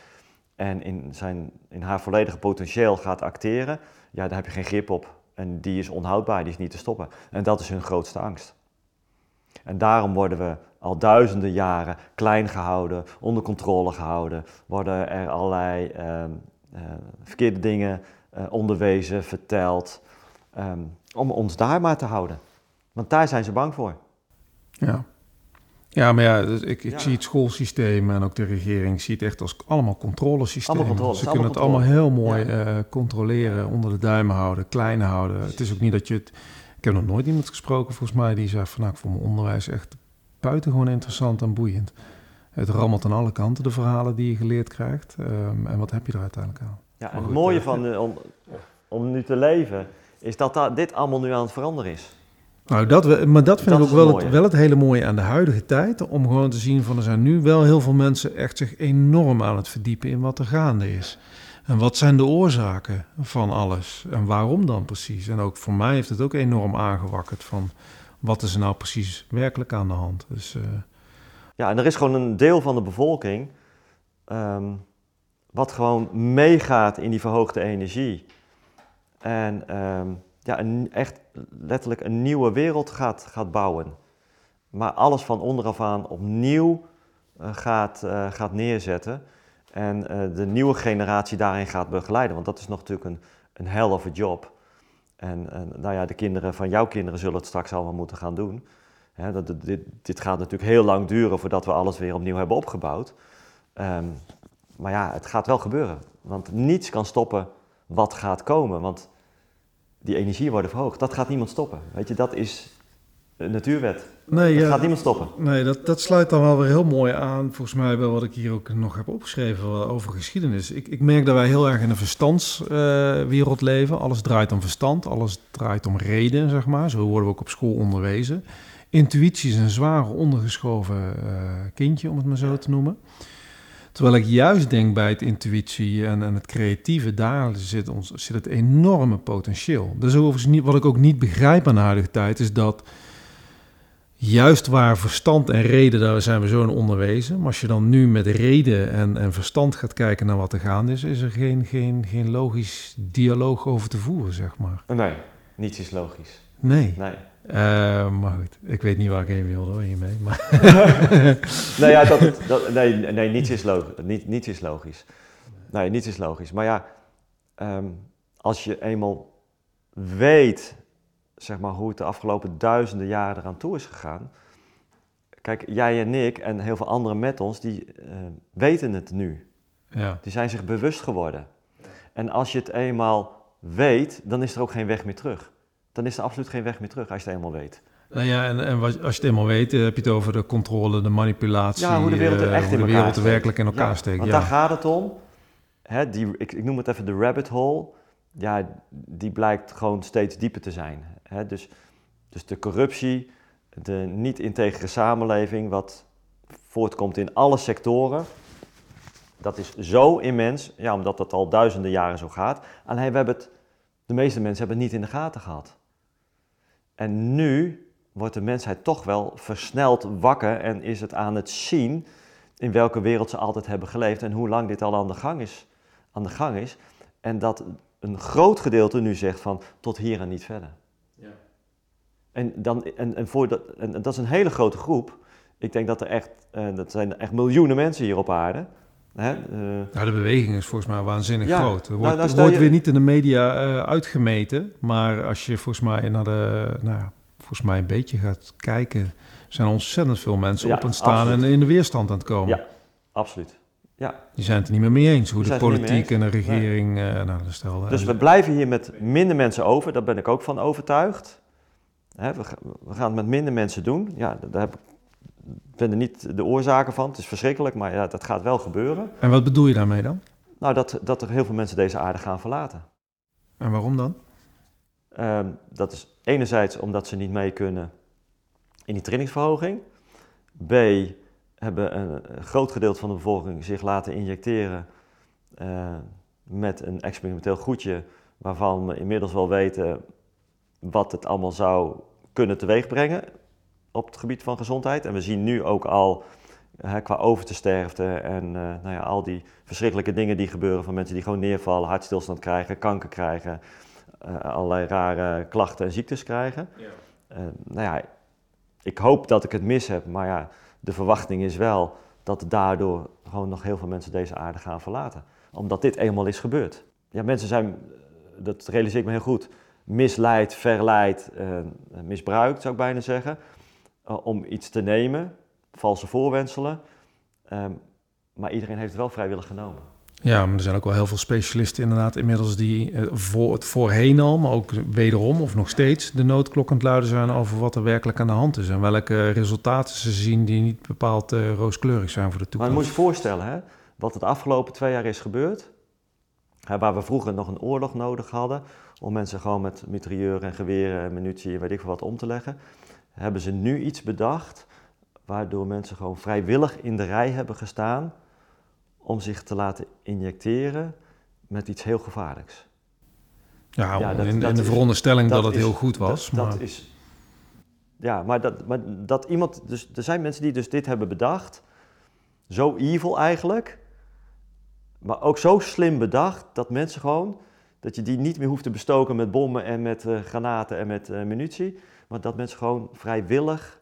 en in, zijn, in haar volledige potentieel gaat acteren, ja, daar heb je geen grip op. En die is onhoudbaar, die is niet te stoppen. En dat is hun grootste angst. En daarom worden we al duizenden jaren klein gehouden, onder controle gehouden, worden er allerlei uh, uh, verkeerde dingen uh, onderwezen, verteld, um, om ons daar maar te houden. Want daar zijn ze bang voor. Ja. Ja, maar ja, dus ik, ik zie het schoolsysteem en ook de regering ziet het echt als allemaal controlesysteem. Controle, Ze kunnen het allemaal heel mooi ja. uh, controleren, onder de duim houden, klein houden. Het is ook niet dat je het... Ik heb nog nooit iemand gesproken, volgens mij, die zei van... Nou, ik vond mijn onderwijs echt buitengewoon interessant en boeiend. Het rammelt aan alle kanten, de verhalen die je geleerd krijgt. Um, en wat heb je er uiteindelijk aan? Ja, en het mooie uh, van, om, om nu te leven, is dat, dat dit allemaal nu aan het veranderen is. Nou, dat, maar dat vind dat ik ook wel het, wel het, hele mooie aan de huidige tijd. Om gewoon te zien van er zijn nu wel heel veel mensen echt zich enorm aan het verdiepen in wat er gaande is. En wat zijn de oorzaken van alles? En waarom dan precies? En ook voor mij heeft het ook enorm aangewakkerd van wat is er nou precies werkelijk aan de hand. Dus, uh... Ja, en er is gewoon een deel van de bevolking um, wat gewoon meegaat in die verhoogde energie. En um, ja, een, echt letterlijk een nieuwe wereld gaat, gaat bouwen. Maar alles van onderaf aan opnieuw uh, gaat, uh, gaat neerzetten. En uh, de nieuwe generatie daarin gaat begeleiden. Want dat is nog natuurlijk een, een hell of a job. En nou ja, de kinderen van jouw kinderen zullen het straks allemaal moeten gaan doen. Hè, dat, dit, dit, gaat natuurlijk heel lang duren voordat we alles weer opnieuw hebben opgebouwd. Um, maar ja, het gaat wel gebeuren. Want niets kan stoppen wat gaat komen. Want die energie worden verhoogd. Dat gaat niemand stoppen. Weet je, dat is natuurwet. Nee, dat ja, gaat niemand stoppen. Nee, dat, dat sluit dan wel weer heel mooi aan, volgens mij, bij wat ik hier ook nog heb opgeschreven over geschiedenis. Ik, ik merk dat wij heel erg in een verstandswereld uh, leven. Alles draait om verstand, alles draait om reden, zeg maar. Zo worden we ook op school onderwezen. Intuïtie is een zware ondergeschoven uh, kindje, om het maar zo te noemen. Terwijl ik juist denk bij het intuïtie en, en het creatieve, daar zit, ons, zit het enorme potentieel. Dus overigens niet, wat ik ook niet begrijp aan de huidige tijd, is dat juist waar verstand en reden, daar zijn we zo in onderwezen. Maar als je dan nu met reden en, en verstand gaat kijken naar wat er gaande is, is er geen, geen, geen logisch dialoog over te voeren, zeg maar. Nee, niets is logisch. Nee. Nee. Uh, maar goed, ik weet niet waar ik heen wilde hoor, hiermee. Maar nou ja, dat, dat, nee, nee niets, is logisch, niet, niets is logisch. Nee, niets is logisch. Maar ja, um, als je eenmaal weet zeg maar, hoe het de afgelopen duizenden jaren eraan toe is gegaan. Kijk, jij en ik en heel veel anderen met ons, die uh, weten het nu. Ja. Die zijn zich bewust geworden. En als je het eenmaal weet, dan is er ook geen weg meer terug dan is er absoluut geen weg meer terug als je het eenmaal weet. Nou ja, en, en als je het eenmaal weet, eh, heb je het over de controle, de manipulatie. Ja, hoe de wereld er eh, echt in de wereld er werkelijk in elkaar ja, steekt. Want ja. daar gaat het om. Hè, die, ik, ik, noem het even de rabbit hole. Ja, die blijkt gewoon steeds dieper te zijn. Dus, dus de corruptie, de niet-integere samenleving, wat voortkomt in alle sectoren. Dat is zo immens, ja, omdat dat al duizenden jaren zo gaat. Alleen we hebben het De meeste mensen hebben het niet in de gaten gehad. En nu wordt de mensheid toch wel versneld wakker en is het aan het zien in welke wereld ze altijd hebben geleefd en hoe lang dit al aan de gang is. Aan de gang is. En dat een groot gedeelte nu zegt van tot hier en niet verder. En, dan, en, en, voor dat, en dat is een hele grote groep. Ik denk dat er echt, uh, dat zijn echt miljoenen mensen hier op aarde. Hè? Uh, nou, de beweging is volgens mij waanzinnig groot. Er wordt, nou, wordt weer niet in de media uh, uitgemeten, maar als je volgens mij naar de, nou, volgens mij een beetje gaat kijken, zijn ontzettend veel mensen op en staan en in de weerstand aan het komen. Ja, absoluut. Ja. Die zijn het er niet meer mee eens hoe de politiek en de regering. Nee. Uh, nou, stel, dus we blijven hier met minder mensen over, daar ben ik ook van overtuigd. Hè, we, we, gaan het met minder mensen doen. Ja, daar heb ik ben er niet de oorzaken van. Het is verschrikkelijk, maar ja, dat gaat wel gebeuren. En wat bedoel je daarmee dan? Nou, dat, dat er heel veel mensen deze aarde gaan verlaten. En waarom dan? Uh, dat is enerzijds omdat ze niet mee kunnen in die trainingsverhoging. B, hebben een, groot gedeelte van de bevolking zich laten injecteren uh, met een experimenteel goedje waarvan we inmiddels wel weten wat het allemaal zou kunnen teweegbrengen op het gebied van gezondheid. En we zien nu ook al hè, qua overtesterfte en uh, nou ja, al die verschrikkelijke dingen die gebeuren van mensen die gewoon neervallen, hartstilstand krijgen, kanker krijgen, uh, allerlei rare klachten en ziektes krijgen. Ja. Uh, nou ja, ik hoop dat ik het mis heb, maar ja, de verwachting is wel dat daardoor gewoon nog heel veel mensen deze aarde gaan verlaten. Omdat dit eenmaal is gebeurd. Ja, mensen zijn, dat realiseer ik me heel goed, misleid, verleid, misbruikt zou ik bijna zeggen. Eh, om iets te nemen, valse voorwenselen. Ehm, maar iedereen heeft het wel vrijwillig genomen. Ja, maar er zijn ook wel heel veel specialisten inderdaad inmiddels die uh, voor het voorheen al, maar ook wederom of nog steeds de noodklok aan het luiden zijn over wat er werkelijk aan de hand is en welke resultaten ze zien die niet bepaald rooskleurig zijn voor de toekomst. Maar je moet je voorstellen, hè, wat het afgelopen twee jaar is gebeurd, hè, waar we vroeger nog een oorlog nodig hadden om mensen gewoon met mitrailleuren en geweren en munitie en weet ik veel wat om te leggen hebben ze nu iets bedacht waardoor mensen gewoon vrijwillig in de rij hebben gestaan om zich te laten injecteren met iets heel gevaarlijks. Ja, ja dat, in, dat de veronderstelling dat, het heel goed was. Dat, maar... is. Ja, maar dat, maar dat iemand. Dus er zijn mensen die dus dit hebben bedacht. Zo evil eigenlijk. Maar ook zo slim bedacht dat mensen gewoon. Dat je die niet meer hoeft te bestoken met bommen en met uh, granaten en met uh, munitie. Maar dat mensen gewoon vrijwillig,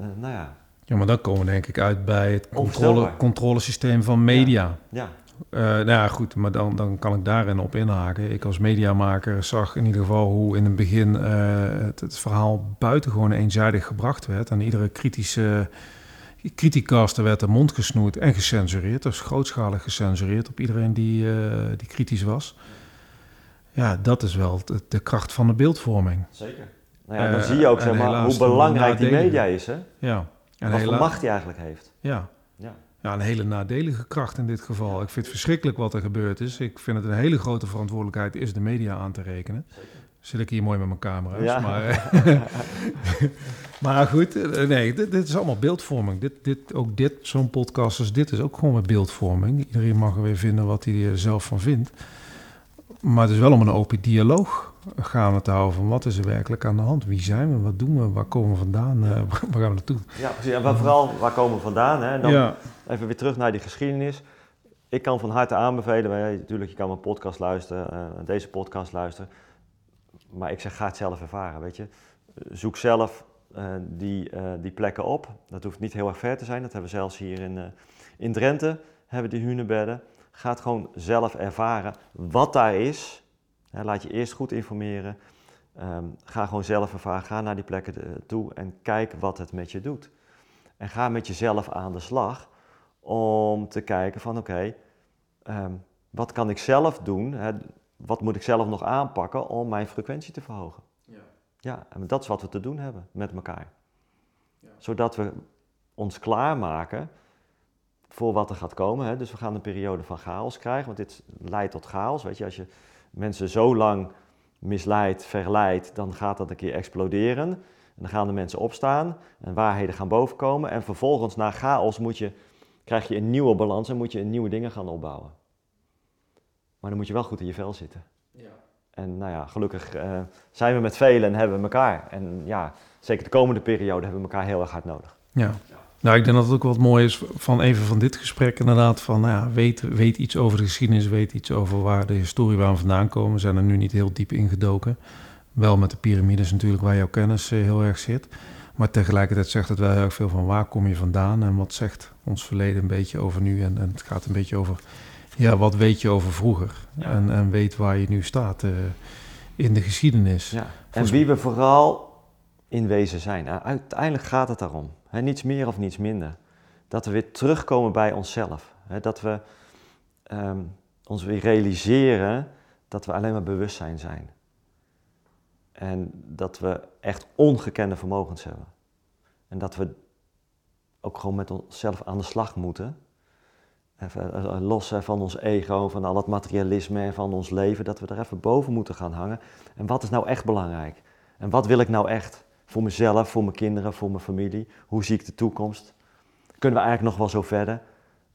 uh, nou ja... Ja, maar dan komen we denk ik uit bij het controle, controlesysteem van media. Ja. Nou ja, goed, maar dan, dan kan ik daarin op inhaken. Ik als mediamaker zag in ieder geval hoe in het begin het, het, verhaal buitengewoon eenzijdig gebracht werd. En iedere kritische criticaster werd de mond gesnoerd en gecensureerd. Dus grootschalig gecensureerd op iedereen die, uh, die kritisch was. Ja, dat is wel de, de kracht van de beeldvorming. Zeker. Nou ja, dan uh, zie je ook zeg maar, hoe belangrijk die media is. Hè? Ja. En wat voor macht die eigenlijk heeft. Ja. ja. Ja, een hele nadelige kracht in dit geval. Ik vind het verschrikkelijk wat er gebeurd is. Ik vind het een hele grote verantwoordelijkheid is de media aan te rekenen. Zeker. Zit ik hier mooi met mijn camera's. Ja. Maar, maar goed, eh, nee, dit, dit, is allemaal beeldvorming. Dit, dit, ook dit, zo'n podcast als dit is ook gewoon met beeldvorming. Iedereen mag er weer vinden wat hij er zelf van vindt. Maar het is wel om een open dialoog gaande te houden van wat is er werkelijk aan de hand? Wie zijn we? Wat doen we? Waar komen we vandaan? Uh, waar gaan we naartoe? Ja, precies. En vooral, waar komen we vandaan? Hè? Dan ja. even weer terug naar die geschiedenis. Ik kan van harte aanbevelen, wij, natuurlijk, je kan mijn podcast luisteren, uh, deze podcast luisteren. Maar ik zeg, ga het zelf ervaren, weet je. Zoek zelf uh, die, die plekken op. Dat hoeft niet heel erg ver te zijn. Dat hebben we zelfs hier in, in Drenthe, hebben die hunebedden. Ga het gewoon zelf ervaren wat daar is. laat je eerst goed informeren. Um, ga gewoon zelf ervaren. Ga naar die plekken toe en kijk wat het met je doet. En ga met jezelf aan de slag om te kijken van oké, um, wat kan ik zelf doen? Hè? Wat moet ik zelf nog aanpakken om mijn frequentie te verhogen? Ja, ja en dat is wat we te doen hebben met elkaar. Ja. Zodat we ons klaarmaken voor wat er gaat komen. Hè. Dus we gaan een periode van chaos krijgen, want dit leidt tot chaos. Weet je, als je mensen zo lang misleidt, verleidt, dan gaat dat een keer exploderen. En dan gaan de mensen opstaan en waarheden gaan bovenkomen. En vervolgens na chaos moet je, krijg je een nieuwe balans en moet je nieuwe dingen gaan opbouwen. Maar dan moet je wel goed in je vel zitten. Ja. En nou ja, gelukkig uh, zijn we met velen en hebben we elkaar. En ja, zeker de komende periode hebben we elkaar heel erg hard nodig. Ja. Nou, ik denk dat het ook wat mooi is van even van dit gesprek inderdaad. Van nou ja, weet, weet iets over de geschiedenis, weet iets over waar de historie waar we vandaan komen. We zijn er nu niet heel diep ingedoken. Wel met de piramides natuurlijk waar jouw kennis eh, heel erg zit. Maar tegelijkertijd zegt het wel heel erg veel van waar kom je vandaan en wat zegt ons verleden een beetje over nu. En, en het gaat een beetje over, ja, wat weet je over vroeger? En, en weet waar je nu staat uh, in de geschiedenis. Ja. En wie we vooral in wezen zijn. Uiteindelijk gaat het daarom. Niets meer of niets minder. Dat we weer terugkomen bij onszelf. Dat we um, ons weer realiseren dat we alleen maar bewustzijn zijn. En dat we echt ongekende vermogens hebben. En dat we ook gewoon met onszelf aan de slag moeten. Even eh, los van ons ego, van al het materialisme en van ons leven. Dat we er even boven moeten gaan hangen. En wat is nou echt belangrijk? En wat wil ik nou echt? Voor mezelf, voor mijn kinderen, voor mijn familie. Hoe zie ik de toekomst? Kunnen we eigenlijk nog wel zo verder?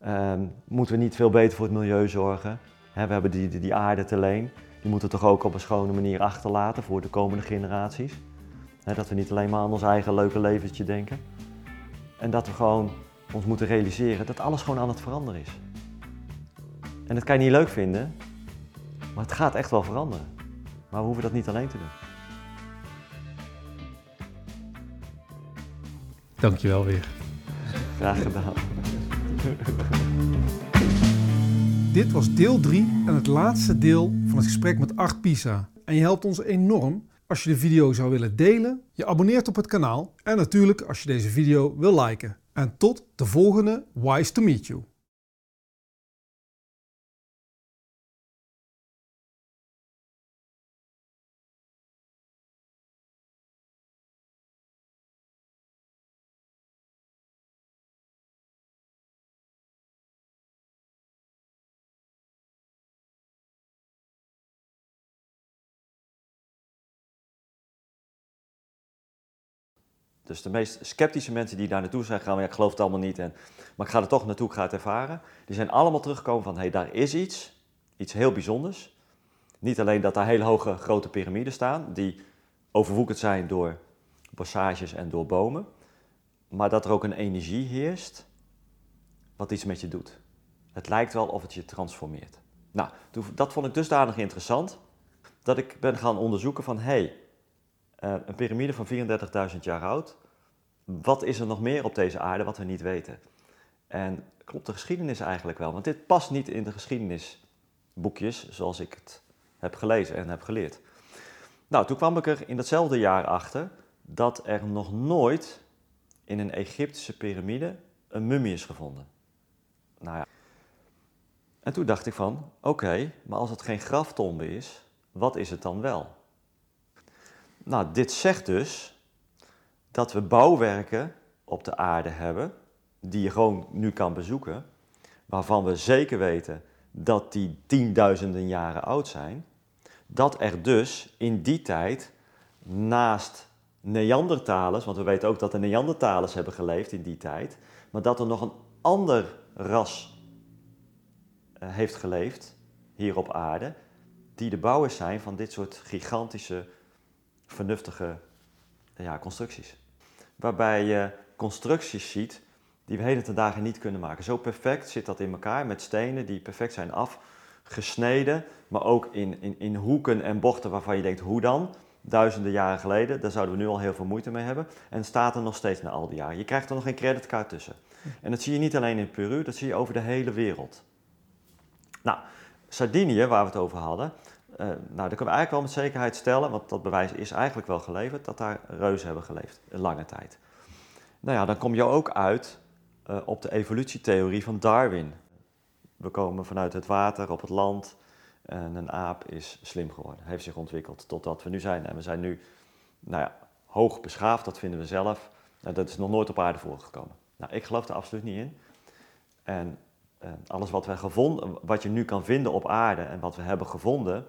Um, moeten we niet veel beter voor het milieu zorgen? we hebben die, die, die aarde te leen. Die moeten we toch ook op een schone manier achterlaten voor de komende generaties. dat we niet alleen maar aan ons eigen leuke leventje denken. En dat we gewoon ons moeten realiseren dat alles gewoon aan het veranderen is. En dat kan je niet leuk vinden, maar het gaat echt wel veranderen. Maar we hoeven dat niet alleen te doen. Dankjewel weer. Graag gedaan. Dit was deel 3 en het laatste deel van het gesprek met Art Pisa. En je helpt ons enorm als je de video zou willen delen, je abonneert op het kanaal en natuurlijk als je deze video wil liken. En tot de volgende Wise to Meet You. Dus de meest sceptische mensen die daar naartoe zijn gegaan, ja, ik geloof het allemaal niet, en, maar ik ga er toch naartoe, ik ga het ervaren. Die zijn allemaal teruggekomen van, hé, hey, daar is iets, iets heel bijzonders. Niet alleen dat daar hele hoge grote piramides staan, die overwoekerd zijn door passages en door bomen, maar dat er ook een energie heerst wat iets met je doet. Het lijkt wel of het je transformeert. Nou, dat vond ik dusdanig interessant dat ik ben gaan onderzoeken van, hé, hey, uh, een piramide van 34.000 jaar oud. Wat is er nog meer op deze aarde wat we niet weten? En klopt de geschiedenis eigenlijk wel? Want dit past niet in de geschiedenisboekjes zoals ik het heb gelezen en heb geleerd. Nou, toen kwam ik er in datzelfde jaar achter dat er nog nooit in een Egyptische piramide een mummie is gevonden. Nou ja. En toen dacht ik van, oké, maar als het geen graftombe is, wat is het dan wel? Nou, dit zegt dus dat we bouwwerken op de aarde hebben, die je gewoon nu kan bezoeken, waarvan we zeker weten dat die tienduizenden jaren oud zijn, dat er dus in die tijd naast Neandertalers, want we weten ook dat de Neandertalers hebben geleefd in die tijd, maar dat er nog een ander ras eh, heeft geleefd hier op aarde, die de bouwers zijn van dit soort gigantische vernuftige ja, constructies. Waarbij je constructies ziet die we heden ten dagen niet kunnen maken. Zo perfect zit dat in elkaar met stenen die perfect zijn afgesneden, maar ook in, in, in hoeken en bochten waarvan je denkt, hoe dan? Duizenden jaren geleden, daar zouden we nu al heel veel moeite mee hebben. En staat er nog steeds na al die jaren. Je krijgt er nog geen creditcard tussen. En dat zie je niet alleen in Peru, dat zie je over de hele wereld. Nou, Sardinië, waar we het over hadden, nou, dan kunnen we eigenlijk wel met zekerheid stellen, want dat bewijs is eigenlijk wel geleverd, dat daar reuzen hebben geleefd, een lange tijd. Nou ja, dan kom je ook uit uh, op de evolutietheorie van Darwin. We komen vanuit het water op het land en een aap is slim geworden, heeft zich ontwikkeld tot wat we nu zijn. En we zijn nu, nou ja, hoog beschaafd, dat vinden we zelf. En dat is nog nooit op aarde voorgekomen. Nou, ik geloof er absoluut niet in. En uh, alles wat, we gevonden, wat je nu kan vinden op aarde en wat we hebben gevonden,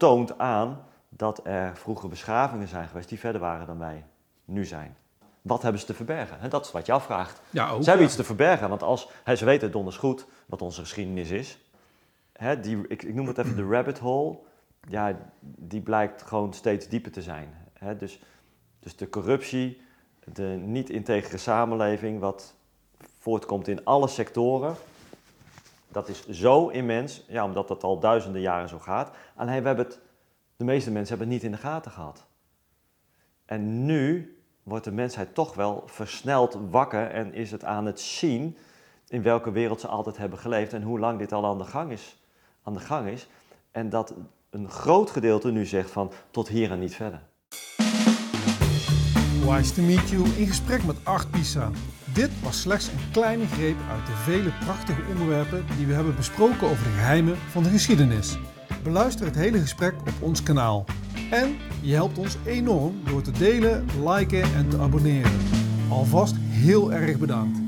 toont aan dat er vroege beschavingen zijn geweest die verder waren dan wij nu zijn. Wat hebben ze te verbergen? Dat is wat je afvraagt. Ja, ook, ze hebben iets te verbergen, want als, ze weten donders goed wat onze geschiedenis is. die, ik, ik, noem het even de rabbit hole. ja, die blijkt gewoon steeds dieper te zijn. Hè? Dus, dus de corruptie, de niet-integere samenleving, wat voortkomt in alle sectoren, dat is zo immens, ja, omdat dat al duizenden jaren zo gaat. Alleen we hebben het, de meeste mensen hebben het niet in de gaten gehad. En nu wordt de mensheid toch wel versneld wakker en is het aan het zien in welke wereld ze altijd hebben geleefd en hoe lang dit al aan de gang is. Aan de gang is. En dat een groot gedeelte nu zegt van tot hier en niet verder. Wise to meet you in gesprek met Art Pisa. Dit was slechts een kleine greep uit de vele prachtige onderwerpen die we hebben besproken over de geheimen van de geschiedenis. Beluister het hele gesprek op ons kanaal. En je helpt ons enorm door te delen, liken en te abonneren. Alvast heel erg bedankt.